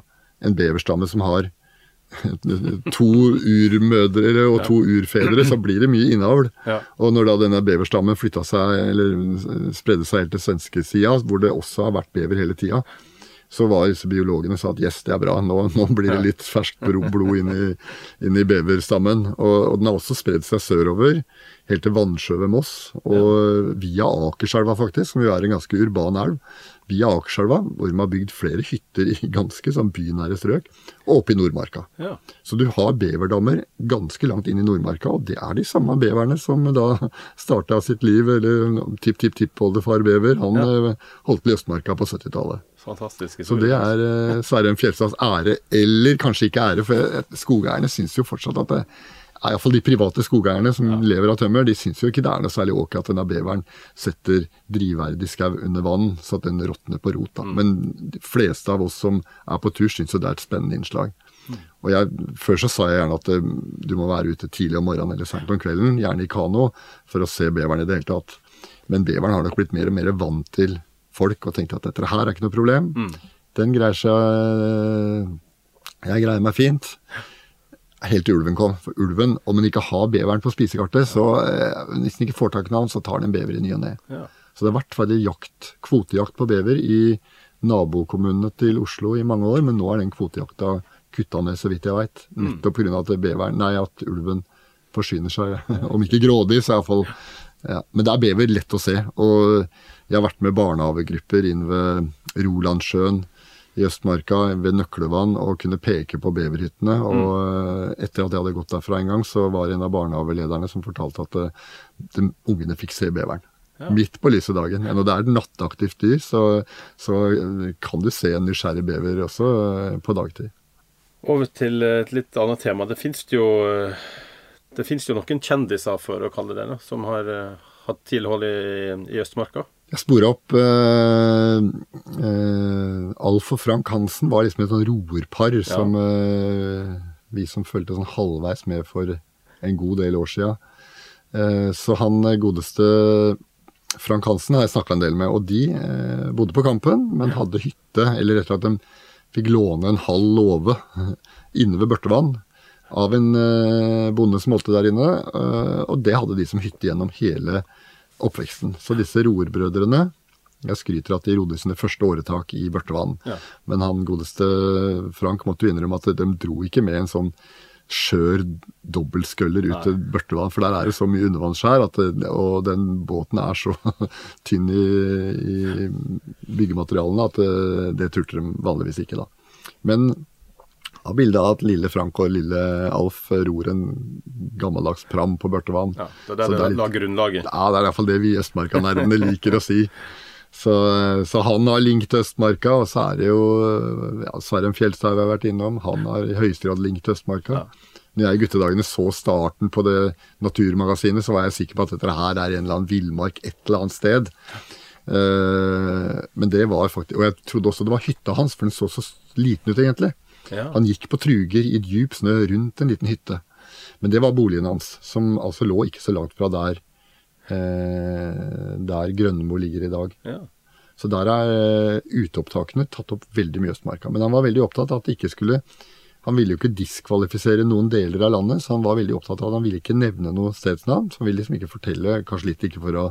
en beverstamme som har to urmødre og to urfedre, så blir det mye innavl. Ja. Og når da denne beverstammen flytta seg, eller spredde seg helt til svenskesida, hvor det også har vært bever hele tida, så var disse biologene sa at yes, det er bra, nå, nå blir det litt ferskt blod inn i, inn i beverstammen. Og, og, den har også spredd seg sørover, helt til Vannsjø ved Moss, og via Akerselva faktisk, som jo er en ganske urban elv. Via Akerselva, hvor de har bygd flere hytter i ganske sånn bynære strøk, og oppe i Nordmarka. Ja. Så du har beverdammer ganske langt inn i Nordmarka, og det er de samme beverne som da starta sitt liv, eller tipp-tipp-tippoldefar bever, han ja. Eh, holdt til i Østmarka på 70-tallet. Fantastisk Så det er uh, Sverre M. Fjelstads ære, eller kanskje ikke ære, for skogeierne syns jo fortsatt at det iallfall de private skogeierne som ja. lever av tømmer, de syns jo ikke det er noe særlig ok at denne beveren setter drivverdig skau under vann, så at den råtner på rot. Mm. Men de fleste av oss som er på tur, syns jo det er et spennende innslag. Mm. Og jeg, Før så sa jeg gjerne at eh, du må være ute tidlig om morgenen eller seint om kvelden, gjerne i kano, for å se beveren i det hele tatt. Men beveren har nok blitt mer og mer vant til folk og tenkt at dette her er ikke noe problem. Mm. Den greier seg Jeg greier meg fint. Helt til ulven kom. For ulven, om den ikke har beveren på spisekartet, så eh, hvis den ikke får tak i navn, så tar den en bever i ny og ne. Ja. Så det har vært veldig jakt, kvotejakt på bever i nabokommunene til Oslo i mange år, men nå er den kvotejakta kutta ned, så vidt jeg veit. Nettopp pga. at beveren, nei, at ulven forsyner seg, om ikke grådig, så iallfall ja. Men det er bever lett å se. Og jeg har vært med barnehagegrupper inn ved Rolandsjøen i Østmarka, ved Nøklevann, og kunne peke på beverhyttene. Og mm. etter at jeg hadde gått derfra en gang, så var det en av barnehagelederne som fortalte at eh, de, ungene fikk se beveren. Ja. Midt på lyse dagen. Når det er et nattaktivt dyr, så, så, kan du se en nysgjerrig bever også eh, på dagtid. Over til et litt annet tema. Det fins jo det jo noen kjendiser, for å kalle det det, som har hatt tilhold i, i Østmarka. Jeg spora opp uh, uh, Alf og Frank Hansen var liksom et sånn roerpar ja. som uh, vi som fulgte sånn halvveis med for en god del år sia. så han godeste Frank Hansen har jeg snakka en del med, og de bodde på Kampen, men hadde hytte, eller rett og slett de fikk låne en halv låve inne ved Børtevann av en bonde som holdt det der inne. Og det hadde de som hytte gjennom hele oppveksten. Så disse roerbrødrene Jeg skryter at de rodde sine første åretak i Børtevann. Ja. Men han godeste Frank måtte jo innrømme at de dro ikke med en sånn skjør dobbeltsculler ut til Børtevann, for der er det så mye undervannsskjær, og den båten er så tynn i, i byggematerialene at det, det turte de vanligvis ikke, da. Men har bildet av at lille Frank og lille Alf ror en gammeldags pram på Børtevann. Ja, det er det det la grunnlaget. Ja, det er iallfall det vi østmarkanerdene liker å si. Så, så, han har link til Østmarka, og så er det jo ja, Sverre Fjeldstad vi har vært innom. Han har i høyeste grad link til Østmarka. Ja. Når jeg i guttedagene så starten på det naturmagasinet, så var jeg sikker på at dette her er en eller annen villmark et eller annet sted. Uh, men det var faktisk Og jeg trodde også det var hytta hans, for den så så liten ut, egentlig. Ja. Han gikk på truger i djup snø rundt en liten hytte. Men det var boligen hans, som altså lå ikke så langt fra der, eh, der Grønmo ligger i dag. Ja. Så der er eh, uteopptakene tatt opp veldig mye Østmarka. Men han var veldig opptatt av at det ikke skulle Han ville jo ikke diskvalifisere noen deler av landet, så han var veldig opptatt av at han ville ikke nevne noe stedsnavn. Så han ville liksom ikke fortelle, kanskje litt ikke for å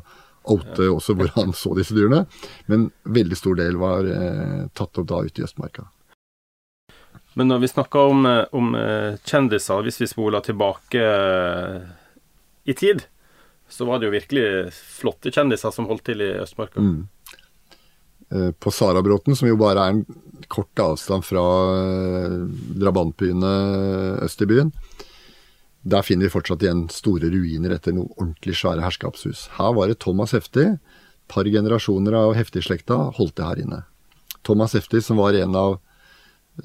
oute også hvor han så disse dyrene, men veldig stor del var eh, tatt opp da ute i Østmarka. Men når vi snakker om, eh, om eh, kjendiser, hvis vi spoler tilbake eh, i tid, så var det jo virkelig flotte kjendiser som holdt til i Østmarka. Mm. På Sarabråten, som jo bare er en kort avstand fra drabantbyene øst i byen, der finner vi fortsatt igjen store ruiner etter noen ordentlig svære herskapshus. Her var det Thomas Hefti. Par generasjoner av Hefti-slekta holdt det her inne. Thomas Hefti, som var en av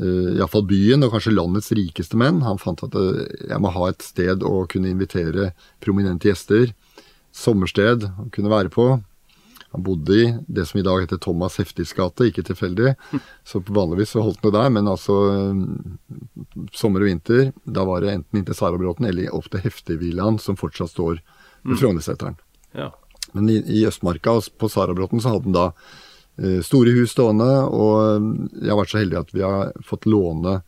iallfall byen, og kanskje landets rikeste menn. Han fant at uh, jeg må ha et sted å kunne invitere prominente gjester. Sommersted å kunne være på. Han bodde i det som i dag heter Thomas Heftigs gate, ikke tilfeldig. Så vanligvis så holdt han det der, men altså sommer og vinter, da var det enten inntil Sarabråten eller opp til Heftigvillaen, som fortsatt står ved mm. Frognerseteren. Ja. Men i, i Østmarka, på Sarabråten, så hadde han da Eh, store hus stående, og jeg har vært så heldig at vi har fått låne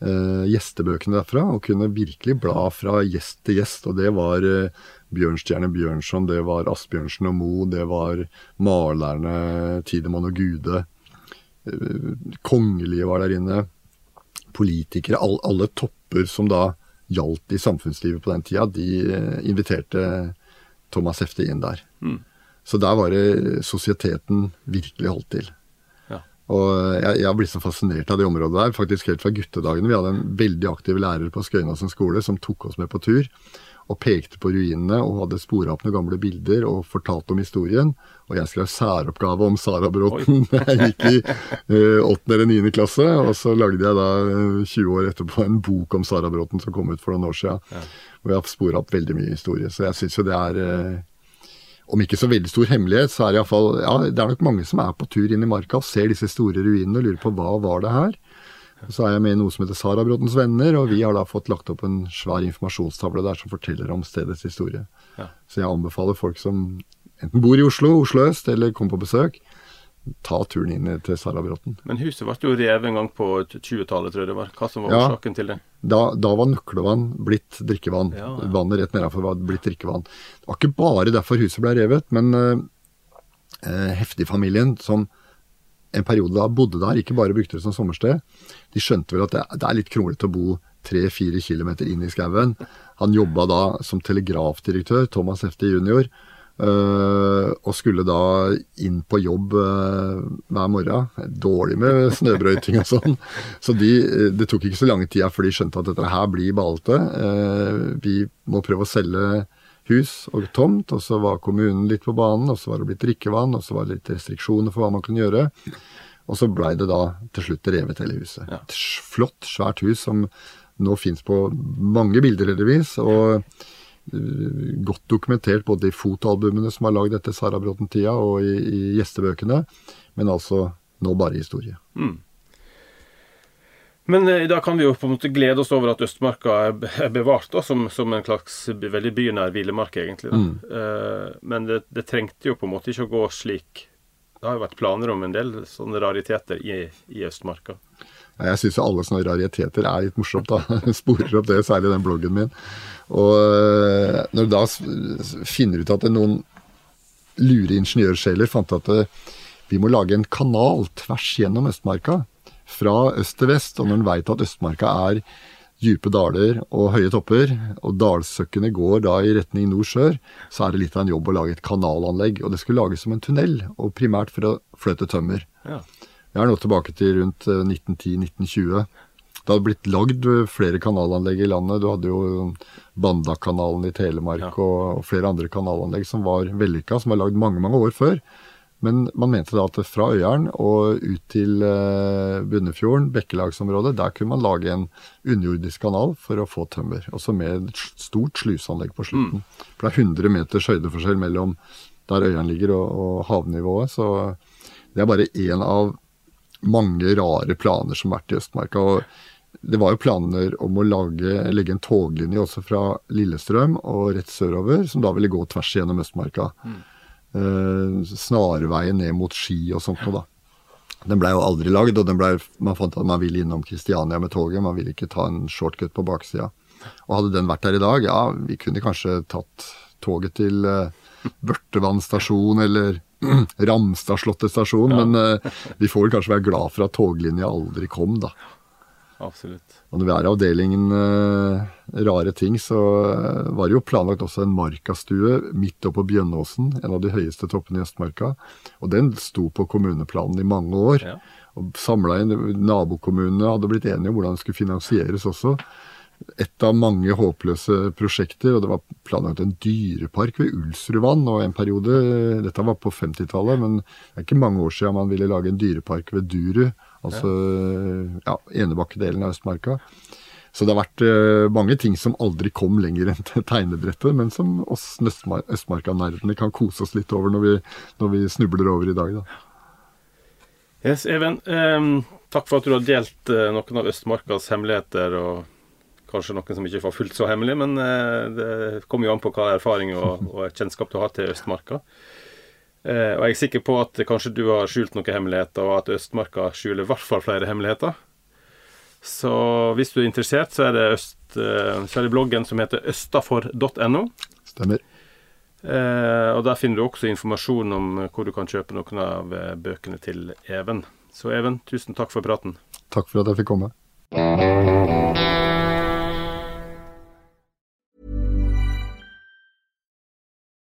eh, gjestebøkene derfra, og kunne virkelig bla fra gjest til gjest. Og det var eh, Bjørnstjerne Bjørnson, det var Asbjørnsen og Mo, det var malerne Tidemann og Gude. Eh, kongelige var der inne. Politikere. All, alle topper som da gjaldt i samfunnslivet på den tida, de eh, inviterte Thomas Hefte inn der. Mm. Så der var det sosieteten virkelig holdt til. Ja. Og jeg, jeg har blitt så fascinert av det området der, faktisk helt fra guttedagene. Vi hadde en veldig aktiv lærer på Skøynasen skole som tok oss med på tur. Og pekte på ruinene og hadde spora opp noen gamle bilder og fortalte om historien. Og jeg skrev særoppgave om Sarabråten da jeg gikk i eh, åttende eller niende klasse. Og så lagde jeg da 20 eh, år etterpå en bok om Sarabråten som kom ut for noen år siden. Ja. Og jeg har spora opp veldig mye historie. Så jeg syns jo det er uh, om ikke så veldig stor hemmelighet, så er det iallfall Ja, det er nok mange som er på tur inn i marka og ser disse store ruinene og lurer på hva var det her. Og så er jeg med i noe som heter Sarabråtens venner, og vi har da fått lagt opp en svær informasjonstavle der som forteller om stedets historie. Ja. Så jeg anbefaler folk som enten bor i Oslo, Oslo øst, eller kommer på besøk, ta turen inn til Sarabråten. Men huset ble jo revet en gang på 20-tallet, tror jeg det var. Hva som var ja, årsaken til det? Da, da, var nøklevann blitt drikkevann. Ja, ja. Vannet rett nedenfor var blitt drikkevann. Det var ikke bare derfor huset ble revet, men uh, Heftig-familien, som en periode da bodde der, ikke bare brukte det som sommersted. De skjønte vel at det, det er litt kronglete å bo tre-fire kilometer inn i skauen. Han jobba da som telegrafdirektør, Thomas Heftig jr., og skulle da inn på jobb uh, hver morgen. Dårlig med snøbrøyting og sånn. Så de, det tok ikke så lange tida før de skjønte at dette her blir ballete. Vi må prøve å selge hus og tomt, og så var kommunen litt på banen, og så var det blitt drikkevann, og så var det litt restriksjoner for hva man kunne gjøre. Og så blei det da til slutt revet hele huset. Ja. Et flott, svært hus som nå fins på mange bilder, heldigvis. og Eh, godt dokumentert både i fotoalbumene som har lagd etter Sara Bråten-tida, og i, i, gjestebøkene, men altså nå bare historie. Mm. Men eh, da kan vi jo på en måte glede oss over at Østmarka er bevart da, som, som en slags veldig bynær hvilemark, egentlig. Mm. Eh, men det, det, trengte jo på en måte ikke å gå slik. Det har jo vært planer om en del sånne rariteter i, i Østmarka. Jeg syns alle sånne rariteter er litt morsomt, da. Sporer opp det, særlig den bloggen min. Og eh, når du da finner ut at noen lure ingeniørsjeler fant at eh, vi må lage en kanal tvers gjennom Østmarka, fra øst til vest, og når en veit at Østmarka er dype daler og høye topper, og dalsøkkene går da i retning nord-sør, så er det litt av en jobb å lage et kanalanlegg. Og det skulle lages som en tunnel, og primært for å fløte tømmer. Ja. Jeg er nå tilbake til rundt 1910-1920. Eh, det hadde blitt lagd flere kanalanlegg i landet. Du hadde jo Bandakanalen i Telemark ja. og, flere andre kanalanlegg som var vellykka, som var lagd mange, mange år før. Men man mente da at fra Øyeren og ut til uh, Bunnefjorden, Bekkelagsområdet, der kunne man lage en underjordisk kanal for å få tømmer. Også med et stort sluseanlegg på slutten. Mm. For det er 100 meters høydeforskjell mellom der Øyeren ligger og, og havnivået. Så det er bare én av mange rare planer som har vært i Østmarka. og det var jo planer om å lage, legge en toglinje også fra Lillestrøm og rett sørover, som da ville gå tvers gjennom Østmarka. Mm. Eh, snarveien ned mot Ski og sånt noe, da. Den blei jo aldri lagd, og ble, man fant at man ville innom Kristiania med toget. Man ville ikke ta en shortcut på baksida. Og hadde den vært der i dag, ja, vi kunne kanskje tatt toget til uh, Børtevann stasjon eller Ramstadslottet stasjon, ja. men uh, vi får vel kanskje være glad for at toglinja aldri kom, da. Absolutt. Og når vi er i avdelingen uh, rare ting, så uh, var det jo planlagt også en markastue midt oppe på Bjønnåsen, en av de høyeste toppene i Østmarka. Og den sto på kommuneplanen i mange år. Ja. Og samla inn Nabokommunene hadde blitt enige om hvordan det skulle finansieres også et av mange håpløse prosjekter. og Det var planlagt en dyrepark ved Ulsrudvann og en periode Dette var på 50-tallet, men det er ikke mange år siden man ville lage en dyrepark ved Duru. Altså ja, Enebakkedelen av Østmarka. Så det har vært uh, mange ting som aldri kom lenger enn til tegnebrettet, men som oss Østmarka-nerdene kan kose oss litt over når vi, når vi snubler over i dag. da. Yes, Even. Um, takk for at du har delt uh, noen av Østmarkas hemmeligheter. og Kanskje noen som ikke var fullt så hemmelig, men eh, det kommer jo an på hva erfaring og, og kjennskap du har til Østmarka. Eh, og jeg er sikker på at kanskje du har skjult noen hemmeligheter, og at Østmarka skjuler i hvert fall flere hemmeligheter. Så hvis du er interessert, så er det, øst, eh, så er det bloggen som heter østafor.no. Stemmer. Eh, og Der finner du også informasjon om hvor du kan kjøpe noen av bøkene til Even. Så Even, tusen takk for praten. Takk for at jeg fikk komme.